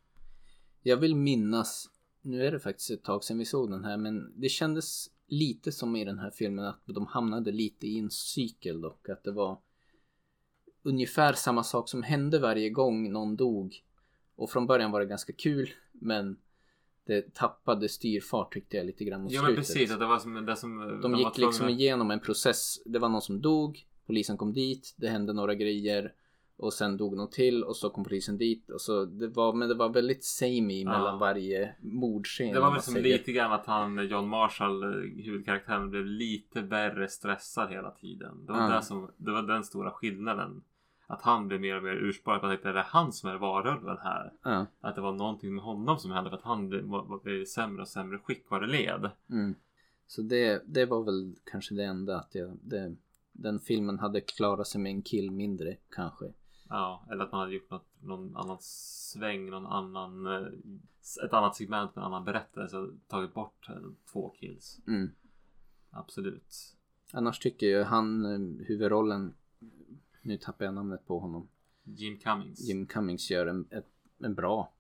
Speaker 2: Jag vill minnas, nu är det faktiskt ett tag sedan vi såg den här, men det kändes lite som i den här filmen att de hamnade lite i en cykel dock. Att det var ungefär samma sak som hände varje gång någon dog. Och från början var det ganska kul, men det tappade styrfart tyckte jag lite grann mot
Speaker 1: Ja men precis, att det var som det som
Speaker 2: De, de gick liksom igenom en process. Det var någon som dog, polisen kom dit, det hände några grejer och sen dog någon till och så kom polisen dit och så det var, men det var väldigt samey ja. mellan varje mordscen.
Speaker 1: Det var väl som lite grann att han, John Marshall, huvudkaraktären, blev lite värre stressad hela tiden. Det var, ja. som, det var den stora skillnaden. Att han blev mer och mer urspårad. Man tänkte, är det han som är varulven här? Ja. Att det var någonting med honom som hände för att han blev, blev sämre och sämre skick vad det led.
Speaker 2: Mm. Så det, det var väl kanske det enda att jag, det, den filmen hade klarat sig med en kill mindre kanske.
Speaker 1: Ja, eller att man hade gjort något, någon annan sväng, någon annan eh, ett annat segment med en annan berättelse och tagit bort eh, två kills. Mm. Absolut.
Speaker 2: Annars tycker jag han eh, huvudrollen nu tappar jag namnet på honom.
Speaker 1: Jim Cummings.
Speaker 2: Jim Cummings gör en, en, en bra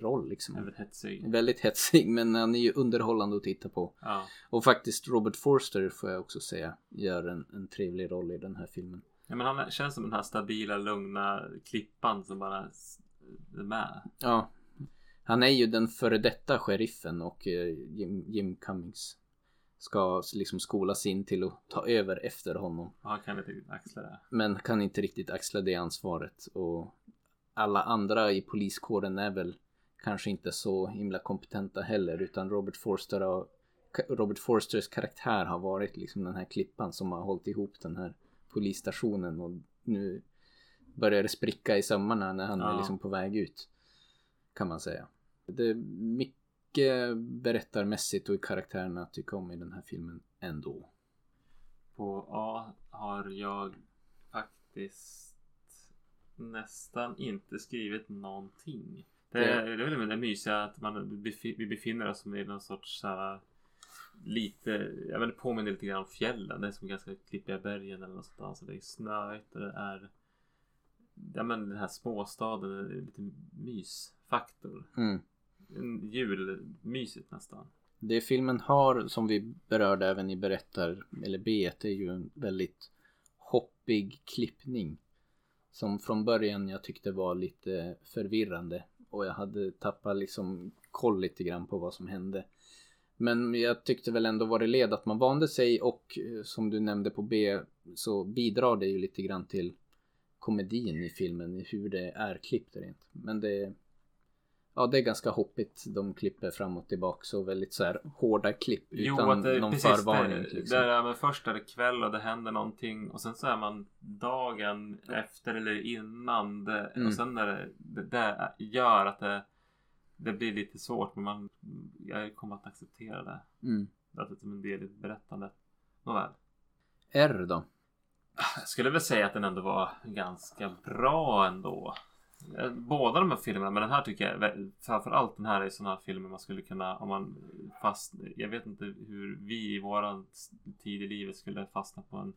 Speaker 2: roll liksom.
Speaker 1: Väldigt hetsig.
Speaker 2: Väldigt hetsig men han är ju underhållande att titta på. Ja. Och faktiskt Robert Forster får jag också säga gör en, en trevlig roll i den här filmen.
Speaker 1: Ja men han känns som den här stabila, lugna klippan som bara är med.
Speaker 2: Ja. Han är ju den före detta sheriffen och eh, Jim, Jim Cummings ska liksom skolas in till att ta över efter honom.
Speaker 1: Ja, han kan inte riktigt axla det.
Speaker 2: Men kan inte riktigt axla det ansvaret och alla andra i poliskåren är väl kanske inte så himla kompetenta heller utan Robert Forster har Robert Forsters karaktär har varit liksom den här klippan som har hållit ihop den här polisstationen och nu börjar det spricka i sömmarna när han ja. är liksom på väg ut. Kan man säga. Det är mycket berättarmässigt och i karaktärerna att tycka om i den här filmen ändå.
Speaker 1: På A har jag faktiskt nästan inte skrivit någonting. Det är, det är väl det mysiga att man, vi befinner oss i någon sorts så lite, jag vet påminner lite grann om fjällen. Det är som ganska klippiga bergen eller något sånt. Alltså det är snöigt och det är Ja men den här småstaden är lite mysfaktor. Mm. Julmysigt nästan.
Speaker 2: Det filmen har som vi berörde även i berättar eller B är ju en väldigt hoppig klippning. Som från början jag tyckte var lite förvirrande och jag hade tappat liksom koll lite grann på vad som hände. Men jag tyckte väl ändå var det led att man vande sig och eh, som du nämnde på B så bidrar det ju lite grann till komedin i filmen, hur det är klippt rent. Men det Ja det är ganska hoppigt. De klipper fram och tillbaka så väldigt så här hårda klipp
Speaker 1: jo, utan det, någon precis, förvarning. Det, liksom. det är, men först är det kväll och det händer någonting och sen så är man dagen efter eller innan det, mm. och sen är det, det, det gör att det det blir lite svårt men man, jag kommer att acceptera det. Mm. Det är som en del i berättandet. Nåväl.
Speaker 2: R då?
Speaker 1: Jag skulle väl säga att den ändå var ganska bra ändå. Båda de här filmerna, men den här tycker jag framförallt den här är sådana här filmer man skulle kunna om man fast Jag vet inte hur vi i våran tid i livet skulle fastna på en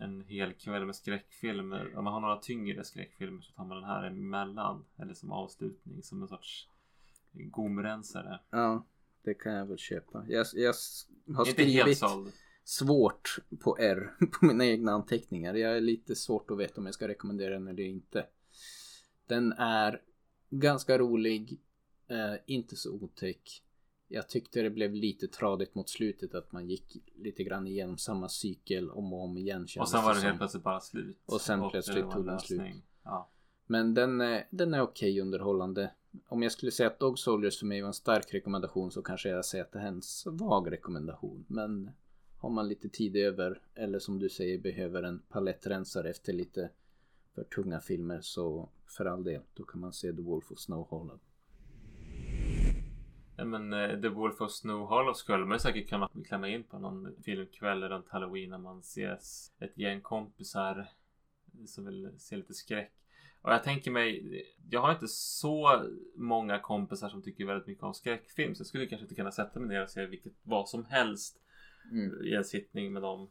Speaker 1: en hel kväll med skräckfilm. Om man har några tyngre skräckfilmer så tar man den här emellan. Eller som avslutning som en sorts gomrensare.
Speaker 2: Ja, det kan jag väl köpa. Jag, jag har skrivit svårt på R *laughs* på mina egna anteckningar. Jag är lite svårt att veta om jag ska rekommendera den eller inte. Den är ganska rolig. Eh, inte så otäck. Jag tyckte det blev lite tradigt mot slutet att man gick lite grann igenom samma cykel om och om igen.
Speaker 1: Och sen var det helt plötsligt bara slut.
Speaker 2: Och sen
Speaker 1: det
Speaker 2: plötsligt tog den slut.
Speaker 1: Ja.
Speaker 2: Men den, är- den är okej underhållande. Om jag skulle säga att Dog Soldiers för mig var en stark rekommendation så kanske jag säger att det är en svag rekommendation. Men har man lite tid över eller som du säger behöver en palettrensare efter lite för tunga filmer så för all del då kan man se The Wolf of Snow Hollow.
Speaker 1: Ja, men The Wolf of Snow Hollow skulle man säkert kunna klämma in på någon filmkväll runt halloween när man ses ett gäng kompisar som vill se lite skräck. Och jag tänker mig, jag har inte så många kompisar som tycker väldigt mycket om skräckfilm så jag skulle kanske inte kunna sätta mig ner och se vilket, vad som helst
Speaker 2: Mm.
Speaker 1: i en sittning med dem.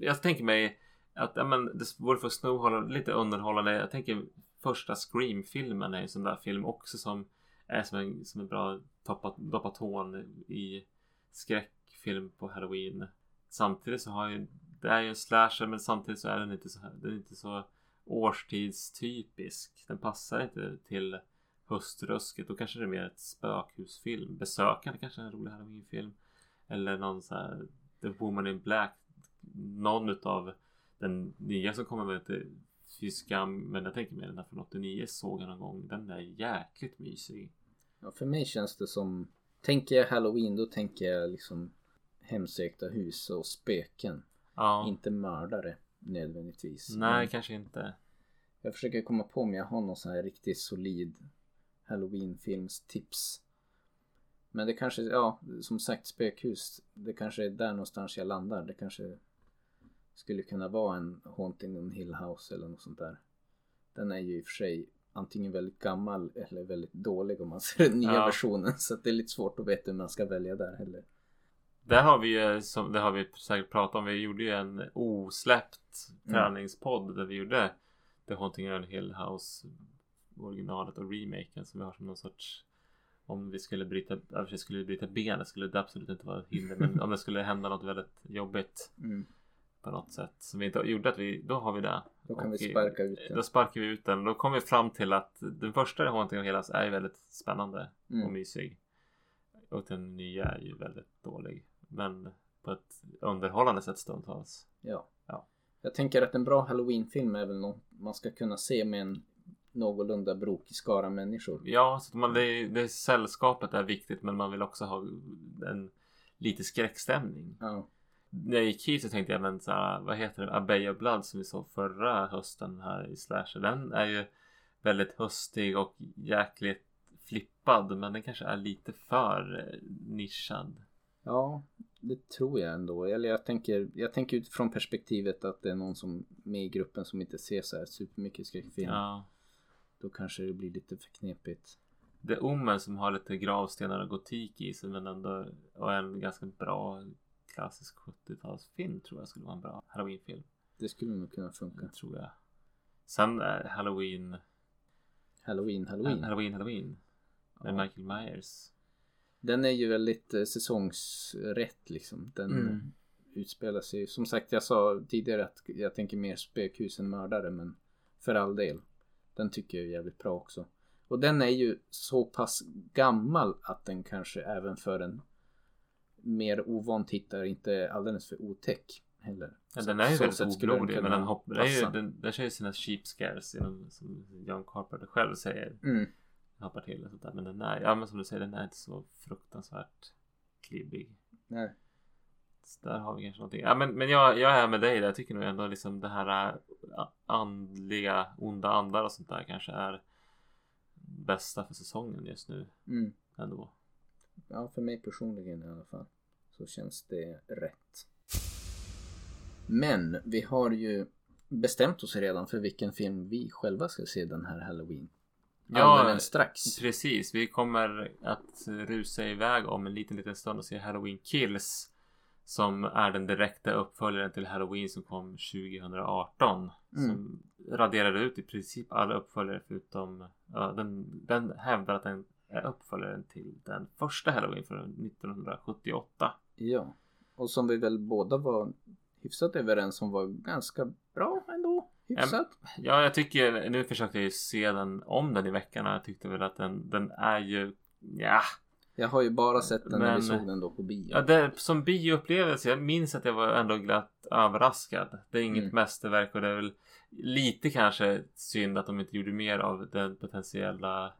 Speaker 1: Jag tänker mig att ja, men, The Wolf of Snow Hollow lite underhållande. Jag tänker första Scream-filmen är en sån där film också som är som en, som en bra doppa tån i skräckfilm på halloween. Samtidigt så har ju det är ju en slasher men samtidigt så är den inte så här, den är inte så årstidstypisk. Den passar inte till höstrusket. Då kanske det är mer ett spökhusfilm. Besökande kanske är en rolig halloweenfilm. Eller någon så här The Woman in Black. Någon utav den nya som kommer med inte fy skam. Men jag tänker mig den här från 89 såg jag någon gång. Den är jäkligt mysig.
Speaker 2: Ja, för mig känns det som Tänker jag Halloween då tänker jag liksom hemsökta hus och spöken.
Speaker 1: Ja.
Speaker 2: Inte mördare nödvändigtvis.
Speaker 1: Nej,
Speaker 2: Men-
Speaker 1: kanske inte.
Speaker 2: Jag försöker komma på om jag har någon sån här riktigt solid Halloween-filmstips. Men det kanske, ja, som sagt spökhus. Det kanske är där någonstans jag landar. Det kanske skulle kunna vara en Haunting on Hill House eller något sånt där. Den är ju i och för sig antingen väldigt gammal eller väldigt dålig om man ser den nya
Speaker 1: Ja.
Speaker 2: versionen. Så det är lite svårt att veta hur man ska välja där heller.
Speaker 1: Där har vi ju, som det har vi säkert pratat om, vi gjorde ju en osläppt
Speaker 2: Mm.
Speaker 1: träningspodd där vi gjorde The Haunting on Hill House originalet och remaken som vi har som någon sorts om vi skulle bryta, skulle bryta benet skulle det absolut inte vara ett hinder men om det skulle hända något väldigt jobbigt
Speaker 2: Mm.
Speaker 1: På något sätt som vi inte gjorde att vi, då har vi det.
Speaker 2: Då kan
Speaker 1: Och
Speaker 2: vi
Speaker 1: i-
Speaker 2: sparka ut
Speaker 1: Då
Speaker 2: den.
Speaker 1: sparkar vi ut den. Då kommer vi fram till att den första Haunting on Hill House är väldigt spännande och
Speaker 2: Mm.
Speaker 1: mysig. Och den nya är ju väldigt dålig. Men på ett underhållande sätt stundtals.
Speaker 2: Ja.
Speaker 1: Ja.
Speaker 2: Jag tänker att en bra halloweenfilm är väl något man ska kunna se med en någorlunda brokig skara människor.
Speaker 1: Ja, så man, det, det sällskapet är viktigt men man vill också ha en lite skräckstämning.
Speaker 2: Ja.
Speaker 1: När jag gick hit så tänkte jag men så här, vad heter det? A Bay of Blood som vi såg förra hösten här i Slasher. Den är ju väldigt höstig och jäkligt flippad men den kanske är lite för eh, nischad.
Speaker 2: ja, det tror jag ändå. Eller jag tänker, jag tänker utifrån perspektivet att det är någon som med i gruppen som inte ser så här supermycket skräckfilm.
Speaker 1: Ja.
Speaker 2: Då kanske det blir lite för knepigt.
Speaker 1: Det är Omen som har lite gravstenar och gotik i sig men ändå och en ganska bra klassisk 70-talsfilm tror jag skulle vara en bra halloweenfilm.
Speaker 2: Det skulle nog kunna funka.
Speaker 1: Det tror jag. Sen är halloween
Speaker 2: Halloween, halloween.
Speaker 1: Halloween Halloween med
Speaker 2: Ja.
Speaker 1: Michael Myers.
Speaker 2: Den är ju väldigt eh, säsongsrätt liksom. Den
Speaker 1: Mm.
Speaker 2: utspelar sig som sagt jag sa tidigare att jag tänker mer spökhus än mördare men för all del. Den tycker jag är jävligt bra också. Och den är ju så pass gammal att den kanske även för en mer ovan tittare inte alldeles för otäck heller.
Speaker 1: Ja, den är ju väldigt oblodig men den, hopp, den, är ju, den, den kör ju sina cheap scares genom, som John Carpenter själv säger.
Speaker 2: Mm.
Speaker 1: Hoppar till och sånt där. Men den är, ja men som du säger, den är inte så fruktansvärt klibbig.
Speaker 2: Nej.
Speaker 1: Så där har vi kanske någonting. Ja men, men jag, jag är med dig där. Jag tycker nog ändå liksom det här äh, andliga, onda andar och sånt där kanske är bästa för säsongen just nu
Speaker 2: Mm.
Speaker 1: ändå.
Speaker 2: Ja, för mig personligen i alla fall. Så känns det rätt. Men vi har ju bestämt oss redan för vilken film vi själva ska se den här halloween.
Speaker 1: Ja,
Speaker 2: strax.
Speaker 1: Precis, vi kommer att rusa iväg om en liten, liten stund och se Halloween Kills. Som är den direkta uppföljaren till Halloween som kom 2018.
Speaker 2: Mm.
Speaker 1: Som raderade ut i princip alla uppföljare förutom... Ja, den, den hävdar att den är uppföljaren till den första Halloween från 1978.
Speaker 2: Ja. Och som vi väl båda var hyfsat överens om var ganska bra ändå. Hyfsat.
Speaker 1: Ja, jag tycker, nu försökte jag ju se den om den i veckan och jag tyckte väl att den, den är ju, ja.
Speaker 2: Jag har ju bara sett den när vi
Speaker 1: Men-
Speaker 2: såg den då på bio.
Speaker 1: ja det, som bioupplevelse, jag minns att jag var ändå glatt överraskad. Det är inget
Speaker 2: Mm.
Speaker 1: mästerverk och det är väl lite kanske synd att de inte gjorde mer av den potentiella pot-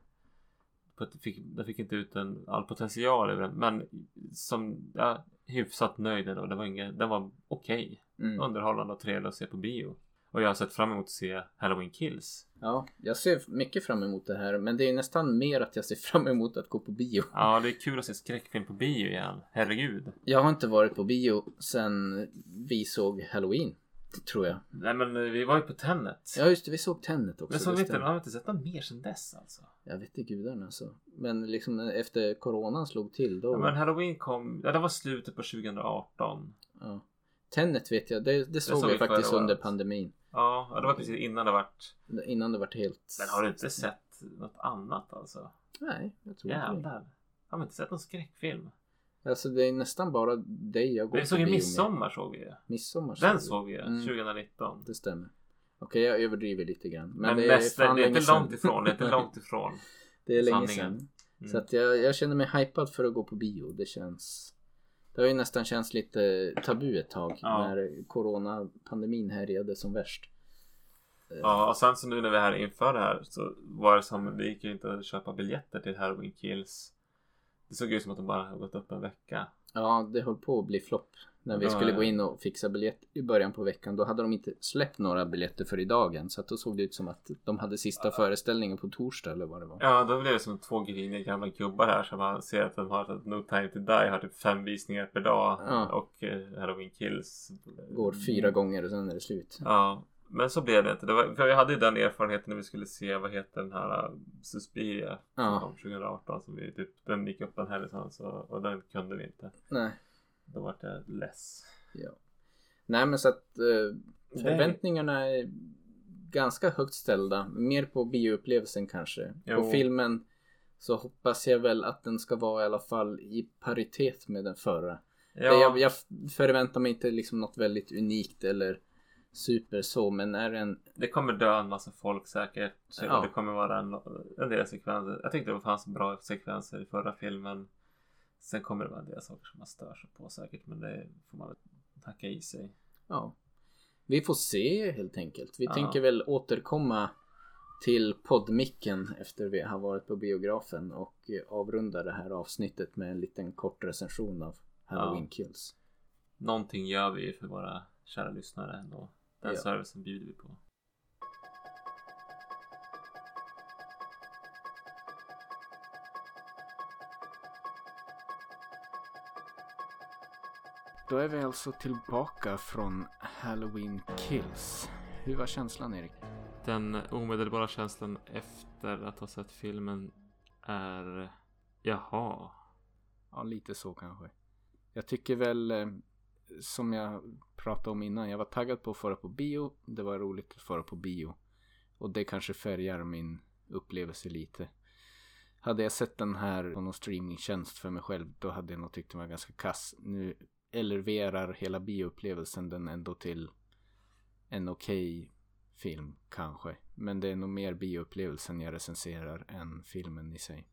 Speaker 1: fick, den fick inte ut en, all potential över den. Men som, ja, hyfsat nöjd ändå. Det var inget, den var okej.
Speaker 2: Mm.
Speaker 1: Underhållande och trevlig att se på bio. Och jag har sett fram emot att se Halloween Kills.
Speaker 2: Ja, jag ser mycket fram emot det här. Men det är nästan mer att jag ser fram emot att gå på bio.
Speaker 1: Ja, det är kul att se skräckfilm på bio igen. Herregud.
Speaker 2: Jag har inte varit på bio sen vi såg Halloween. Tror jag.
Speaker 1: Nej men eh, vi var ju på Tenet.
Speaker 2: Ja just det, vi såg Tenet också.
Speaker 1: men så
Speaker 2: det
Speaker 1: vet jag, har inte sett något mer sen dess alltså.
Speaker 2: Jag vet inte gudarna alltså. Men liksom efter coronan slog till då.
Speaker 1: Ja, men Halloween kom, ja det var slutet på 2018.
Speaker 2: ja. Tenet vet jag, det, det såg vi faktiskt under pandemin.
Speaker 1: Ja, ja, det var precis innan det vart.
Speaker 2: Innan det vart helt...
Speaker 1: Men har du inte sett något annat alltså?
Speaker 2: Nej, jag tror inte det.
Speaker 1: Jävlar. Har vi inte sett någon skräckfilm?
Speaker 2: Alltså det är nästan bara dig jag går
Speaker 1: Vi såg ju
Speaker 2: bio med.
Speaker 1: Midsommar såg vi ju.
Speaker 2: Midsommar
Speaker 1: Den
Speaker 2: vi.
Speaker 1: såg vi ju,
Speaker 2: Mm.
Speaker 1: 2019.
Speaker 2: Det stämmer. Okej, jag överdriver lite grann. Men,
Speaker 1: Men,
Speaker 2: det är
Speaker 1: det är inte *laughs* långt ifrån. Det är inte långt ifrån.
Speaker 2: det är länge
Speaker 1: sanningen.
Speaker 2: sedan.
Speaker 1: Mm.
Speaker 2: Så att jag, jag känner mig hypad för att gå på bio. Det känns... Det har ju nästan känts lite tabu ett tag
Speaker 1: Ja.
Speaker 2: när coronapandemin härjade som värst.
Speaker 1: Ja, och sen så nu när vi är här inför det här så var det som, det gick ju inte att köpa biljetter till Halloween Kills. Det såg ut som att de bara hade gått upp en vecka.
Speaker 2: Ja, det höll på att bli flopp. När vi
Speaker 1: Ja,
Speaker 2: skulle
Speaker 1: ja.
Speaker 2: gå in och fixa biljett i början på veckan. Då hade de inte släppt några biljetter för idag än. Så att då såg det ut som att de hade sista föreställningen på torsdag eller vad det var.
Speaker 1: Ja, då blev det som två griniga gamla gubbar här som man ser att de har No Time To Die har typ fem visningar per dag
Speaker 2: Ja.
Speaker 1: och eh, Halloween Kills
Speaker 2: Går fyra gånger och sen är det slut.
Speaker 1: Ja, men så blev det inte. Det var, för jag hade ju den erfarenheten när vi skulle se, vad heter den här uh, Suspiria
Speaker 2: Ja.
Speaker 1: från 2018 som vi typ, den gick upp en helg så, och den kunde vi inte.
Speaker 2: Nej.
Speaker 1: Då var jag less.
Speaker 2: Ja. Nej men så att eh, förväntningarna är ganska högt ställda. Mer på bioupplevelsen kanske. På
Speaker 1: Jo.
Speaker 2: filmen så hoppas jag väl att den ska vara i alla fall i paritet med den förra.
Speaker 1: Ja,
Speaker 2: Jag, jag förväntar mig inte liksom något väldigt unikt eller super så men är en
Speaker 1: det kommer dö en massa folk säkert.
Speaker 2: Ja.
Speaker 1: Det kommer vara en, en del sekvenser. Jag tyckte det fanns bra sekvenser i förra filmen. Sen kommer det vara en del saker som man stör sig på säkert. Men det får man väl tacka i sig.
Speaker 2: Ja. Vi får se helt enkelt. Vi
Speaker 1: Ja.
Speaker 2: tänker väl återkomma till poddmicken efter vi har varit på biografen och eh, avrunda det här avsnittet med en liten kort recension av Halloween
Speaker 1: Ja.
Speaker 2: Kills.
Speaker 1: Någonting gör vi för våra kära lyssnare ändå. Den
Speaker 2: Ja.
Speaker 1: servicen bjuder vi på.
Speaker 2: Då är vi alltså tillbaka från Halloween Kills. Hur var känslan Erik?
Speaker 1: Den omedelbara känslan efter att ha sett filmen är Jaha.
Speaker 2: Ja, lite så kanske. Jag tycker väl eh, som jag pratade om innan. Jag var taggad på att fara på bio. Det var roligt att fara på bio. Och det kanske färgar min upplevelse lite. Hade jag sett den här på någon streamingtjänst för mig själv. Då hade jag nog tyckt den var ganska kass. Nu eleverar hela bioupplevelsen den ändå till en okej film kanske. Men det är nog mer bioupplevelsen jag recenserar än filmen i sig.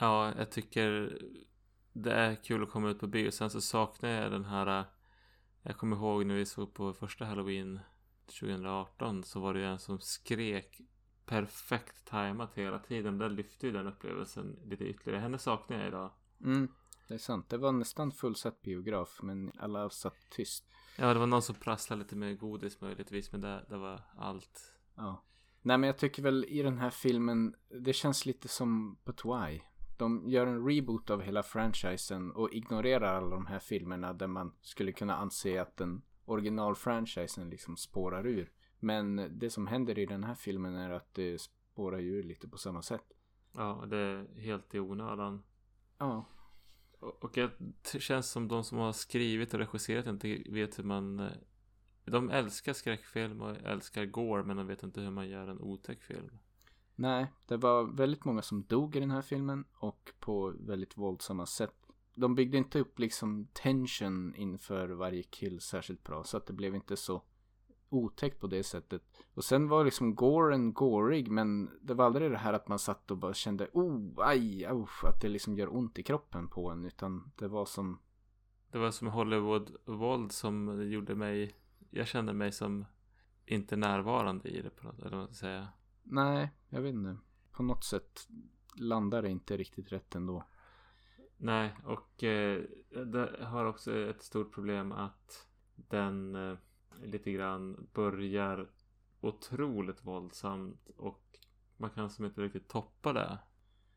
Speaker 1: Ja, jag tycker det är kul att komma ut på bio. Sen så saknar jag den här. Jag kommer ihåg när vi såg på första halloween 2018 så var det ju en som skrek perfekt tajmat hela tiden. Det lyfte ju den upplevelsen lite ytterligare. Henne saknar jag idag.
Speaker 2: Mm, det är sant. Det var nästan fullsatt biograf men alla satt tyst.
Speaker 1: Ja, det var någon som prasslade lite med godis möjligtvis, men det, det var allt.
Speaker 2: Ja. Nej men jag tycker väl i den här filmen, det känns lite som But Why. De gör en reboot av hela franchisen och ignorerar alla de här filmerna där man skulle kunna anse att den originalfranchisen liksom spårar ur. Men det som händer i den här filmen är att det spårar ur lite på samma sätt.
Speaker 1: Ja, det är helt i onödan.
Speaker 2: Ja.
Speaker 1: Och och det känns som de som har skrivit och regisserat inte vet hur man... eh, De älskar skräckfilm och älskar gore, men de vet inte hur man gör en otäck film.
Speaker 2: Nej, det var väldigt många som dog i den här filmen och på väldigt våldsamma sätt. De byggde inte upp liksom tension inför varje kill särskilt bra så att det blev inte så otäckt på det sättet. Och sen var liksom Goren gorig men det var aldrig det här att man satt och bara kände oh, aj, oh, att det liksom gör ont i kroppen på en. Utan det var som...
Speaker 1: Det var som Hollywood-våld som gjorde mig... Jag kände mig som inte närvarande i det på något eller vad man ska säga.
Speaker 2: Nej, jag vet inte. På något sätt landar det inte riktigt rätt ändå.
Speaker 1: Nej, och eh, det har också ett stort problem att den eh, lite grann börjar otroligt våldsamt och man kan som inte riktigt toppa det.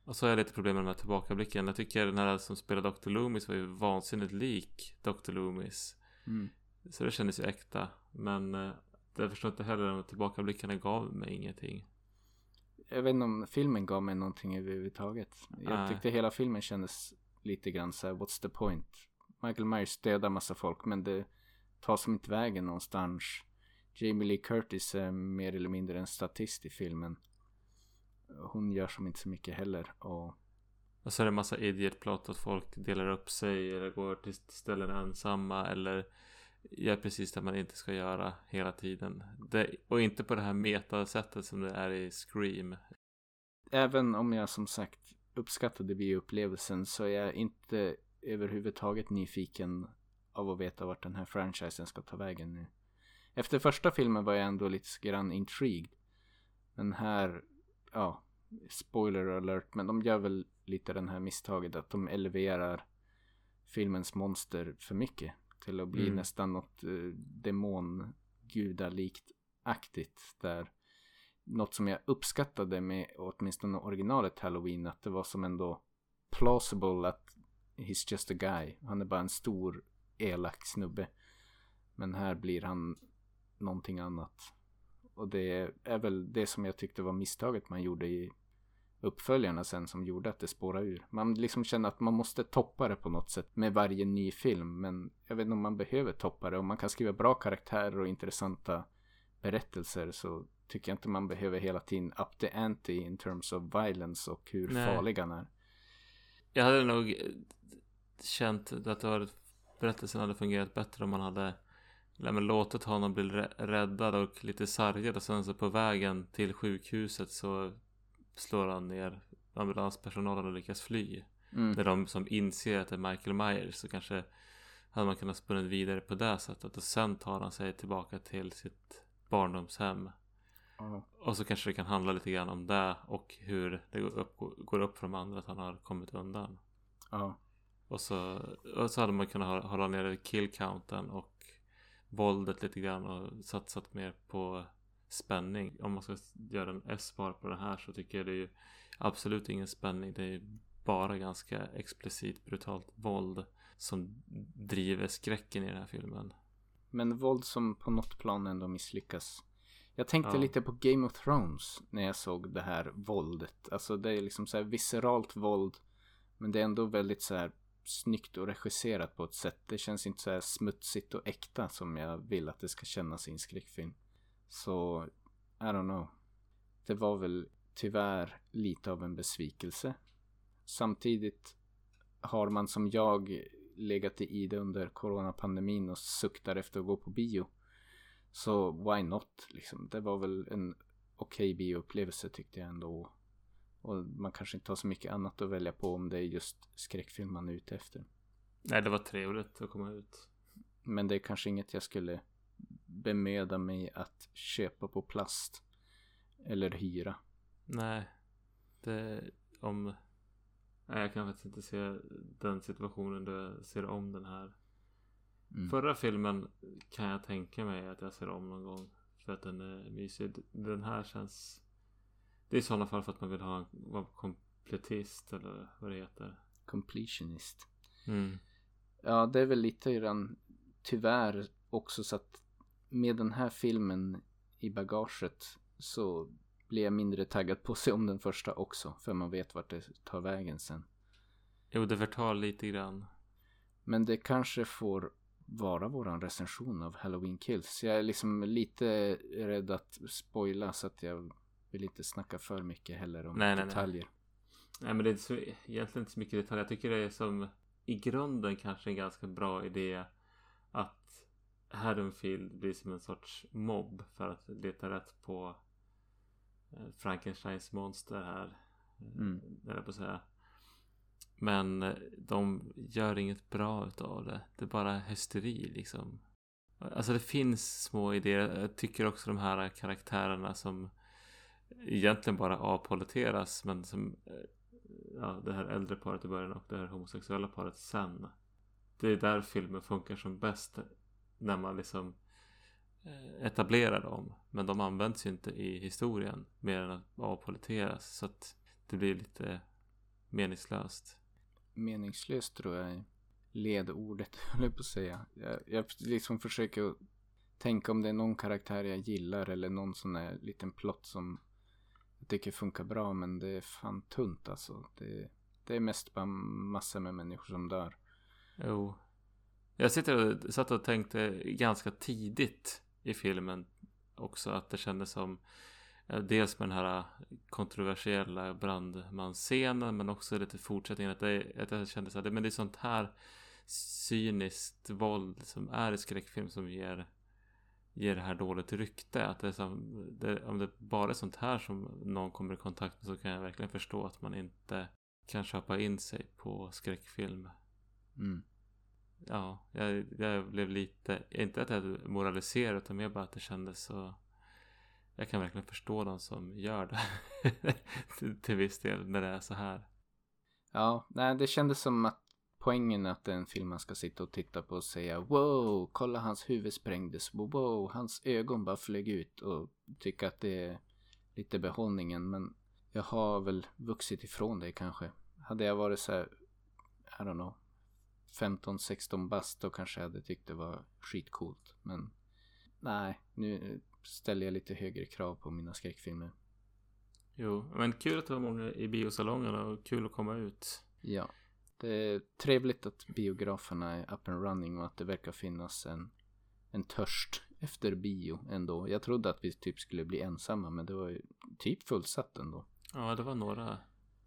Speaker 1: Och så har jag lite problem med de här tillbakablicken. Jag tycker den här som spelar Dr. Loomis var ju vansinnigt lik Dr. Loomis.
Speaker 2: Mm.
Speaker 1: Så det kändes ju äkta. Men eh, jag förstår inte heller de tillbakablickarna gav mig ingenting.
Speaker 2: Jag vet inte om filmen gav mig någonting överhuvudtaget. Jag
Speaker 1: Nej.
Speaker 2: tyckte hela filmen kändes lite grann så här, what's the point? Michael Myers dödar massa folk men det tar som inte vägen någonstans. Jamie Lee Curtis är mer eller mindre en statist i filmen. Hon gör som inte så mycket heller. Och
Speaker 1: Och så är det massa idiot plot att folk delar upp sig eller går till ställen ensamma eller gör precis det man inte ska göra hela tiden. Det, och inte på det här metasättet som det är i Scream.
Speaker 2: även om jag som sagt uppskattade bioupplevelsen så är jag inte överhuvudtaget nyfiken av att veta vart den här franchisen ska ta vägen nu. Efter första filmen var jag ändå lite grann intrigued. Men här, ja, spoiler alert, men de gör väl lite den här misstaget att de eleverar filmens monster för mycket till att bli
Speaker 1: Mm.
Speaker 2: nästan något eh, demongudalikt aktigt där något som jag uppskattade med åtminstone originalet Halloween att det var som ändå plausible att he's just a guy. Han är bara en stor elak snubbe. Men här blir han någonting annat. Och det är väl det som jag tyckte var misstaget man gjorde i uppföljarna sen som gjorde att det spårade ur. Man liksom känner att man måste toppa det på något sätt med varje ny film. Men jag vet inte om man behöver toppa det. Om man kan skriva bra karaktärer och intressanta berättelser så tycker jag inte man behöver hela tiden up the ante in terms of violence och hur
Speaker 1: Nej.
Speaker 2: farlig han är.
Speaker 1: Jag hade nog eh, känt att det var, berättelsen hade fungerat bättre om man hade men låtit honom bli rä- räddad och lite sargad och sen så på vägen till sjukhuset så slår han ner ambulanspersonalen och lyckas fly.
Speaker 2: Mm.
Speaker 1: När de som inser att det är Michael Myers så kanske hade man kunnat spunna vidare på det sättet och sen tar han sig tillbaka till sitt barndomshem.
Speaker 2: Ja.
Speaker 1: Och så kanske det kan handla lite grann om det och hur det går upp, går upp för de andra att han har kommit undan.
Speaker 2: Ja.
Speaker 1: Och så, och så hade man kunnat hå- hålla nere kill counten och våldet lite grann och satsat mer på spänning. Om man ska göra en S-bar på det här så tycker jag det är ju absolut ingen spänning. Det är bara ganska explicit brutalt våld som driver skräcken i den här filmen.
Speaker 2: Men våld som på något plan ändå misslyckas. Jag tänkte
Speaker 1: Ja.
Speaker 2: lite på Game of Thrones när jag såg det här våldet. Alltså det är liksom så här visceralt våld. Men det är ändå väldigt så här snyggt och regisserat på ett sätt. Det känns inte så här smutsigt och äkta som jag vill att det ska kännas i en skräckfilm. Så, I don't know. Det var väl tyvärr lite av en besvikelse. Samtidigt har man som jag legat i det under coronapandemin och suktar efter att gå på bio. Så why not liksom. Det var väl en okej bioupplevelse tyckte jag ändå. Och man kanske inte har så mycket annat att välja på om det är just skräckfilm man är ute efter.
Speaker 1: Nej, det var trevligt att komma ut.
Speaker 2: Men det är kanske inget jag skulle bemöda mig att köpa på plast. Eller hyra.
Speaker 1: Nej, det om... Nej, jag kan faktiskt inte se den situationen då jag ser om den här.
Speaker 2: Mm.
Speaker 1: Förra filmen kan jag tänka mig att jag ser om någon gång. För att den är mysig. Den här känns... Det är i sådana fall för att man vill ha en vara kompletist eller vad det heter.
Speaker 2: Completionist.
Speaker 1: Mm.
Speaker 2: Ja, det är väl lite grann tyvärr också så att med den här filmen i bagaget så blir jag mindre taggad på att se om den första också. För man vet vart det tar vägen sen.
Speaker 1: Jo, det förtar lite grann.
Speaker 2: Men det kanske får vara våran recension av Halloween Kills. Jag är liksom lite rädd att spoila så att jag vill inte snacka för mycket heller om
Speaker 1: Nej, nej, nej.
Speaker 2: detaljer.
Speaker 1: Nej men det är så, egentligen inte så mycket detaljer. Jag tycker det är som i grunden kanske en ganska bra idé Haddonfield blir som en sorts mobb för att leta rätt på eh, Frankensteins monster här.
Speaker 2: Mm.
Speaker 1: Eller på att säga. Men eh, de gör inget bra utav det. Det är bara hysteri liksom. Alltså det finns små idéer. Jag tycker också de här karaktärerna som egentligen bara avpoliteras men som eh, ja, det här äldre paret i början och det här homosexuella paret sen. Det är där filmen funkar som bäst. När man liksom eh, etablerar dem. Men de används ju inte i historien mer än att avpoliteras. Så att det blir lite meningslöst.
Speaker 2: Meningslöst tror jag är ledordet, *laughs* höll jag på att säga. Jag, jag liksom försöker tänka om det är någon karaktär jag gillar eller någon sån här liten plott som jag tycker funkar bra men det är fan tunt alltså. Det, det är mest bara massor med människor som dör.
Speaker 1: Jo. Jag sitter och, satt och tänkte ganska tidigt i filmen också att det kändes som eh, Dels med den här kontroversiella brandmansscenen men också lite fortsättningen att, det, att jag kände så här, men det är sånt här cyniskt våld som är i skräckfilm som ger ger det här dåligt rykte. Att det är som, det, om det bara är sånt här som någon kommer i kontakt med så kan jag verkligen förstå att man inte kan köpa in sig på skräckfilm.
Speaker 2: Mm.
Speaker 1: Ja, jag, jag blev lite, inte att jag moraliserade utan mer bara att det kändes så jag kan verkligen förstå de som gör det *laughs* till, till viss del när det är så här.
Speaker 2: Ja, nej det kändes som att poängen är att det är en film man ska sitta och titta på och säga wow, kolla hans huvud sprängdes, wow, hans ögon bara flög ut och tycka att det är lite behållningen. Men jag har väl vuxit ifrån det kanske. Hade jag varit så här, I don't know, 15-16 bast då kanske jag hade tyckt det var skitcoolt. Men nej, nu ställer jag lite högre krav på mina skräckfilmer.
Speaker 1: Jo, men kul att det var många i biosalongerna och kul att komma ut.
Speaker 2: Ja. Det är trevligt att biograferna är up and running och att det verkar finnas en, en törst efter bio ändå. Jag trodde att vi typ skulle bli ensamma men det var ju typ fullsatt ändå.
Speaker 1: Ja, det var några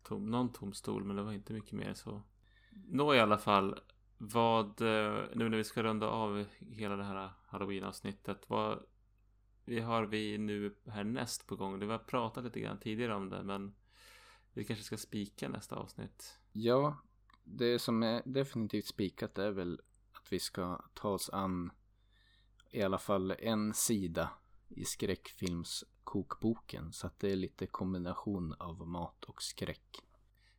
Speaker 1: tom, någon tom stol men det var inte mycket mer så. Nå i alla fall, vad, eh, nu när vi ska runda av hela det här halloween-avsnittet, vad vi har vi nu härnäst på gång? Vi har pratat lite grann tidigare om det men vi kanske ska spika nästa avsnitt.
Speaker 2: Ja, det som är definitivt spikat är väl att vi ska ta oss an i alla fall en sida i skräckfilmskokboken. Så att det är lite kombination av mat och skräck.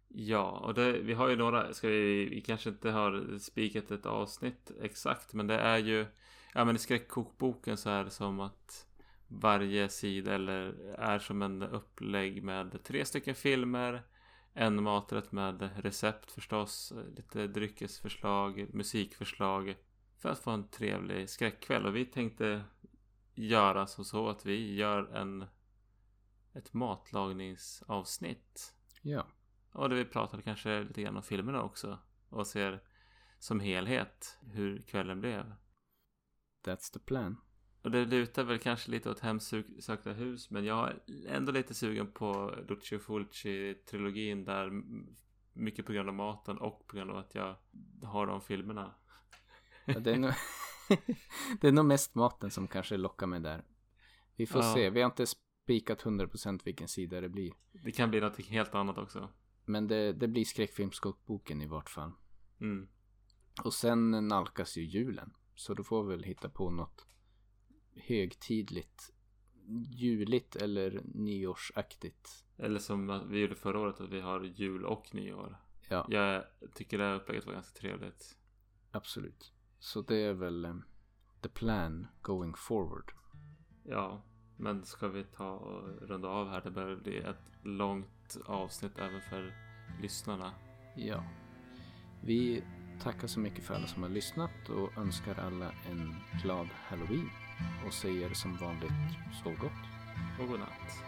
Speaker 1: Ja, och det, vi har ju några, ska vi, vi kanske inte har spikat ett avsnitt exakt, men det är ju, ja men i skräckkokboken så är det som att varje sida eller är som en upplägg med tre stycken filmer, en maträtt med recept förstås, lite dryckesförslag, musikförslag för att få en trevlig skräckkväll. Och vi tänkte göra som så att vi gör en ett matlagningsavsnitt.
Speaker 2: Ja.
Speaker 1: Och där vi pratade kanske lite grann om filmerna också. Och ser som helhet hur kvällen blev.
Speaker 2: That's the plan.
Speaker 1: Och det lutar väl kanske lite åt hemsökta hus. Men jag är ändå lite sugen på Lucio Fulci-trilogin. Där mycket på grund av maten och på grund av att jag har de filmerna.
Speaker 2: Ja, det, är nog *laughs* det är nog mest maten som kanske lockar mig där. Vi får
Speaker 1: Ja.
Speaker 2: se. Vi har inte spikat 100% vilken sida det blir.
Speaker 1: Det kan bli något helt annat också.
Speaker 2: Men det, det blir skräckfilmskokboken i vart fall.
Speaker 1: Mm.
Speaker 2: Och sen nalkas ju julen. Så då får vi väl hitta på något högtidligt. Juligt eller nyårsaktigt.
Speaker 1: Eller som vi gjorde förra året att vi har jul och nyår.
Speaker 2: Ja,
Speaker 1: Jag tycker det här upplägget var ganska trevligt.
Speaker 2: absolut. Så det är väl eh, the plan going forward.
Speaker 1: Ja, men ska vi ta och runda av här? Det börjar bli ett långt avsnitt även för lyssnarna.
Speaker 2: Ja. Vi tackar så mycket för alla som har lyssnat och önskar alla en glad halloween. Och säger som vanligt, sov gott.
Speaker 1: Och godnatt.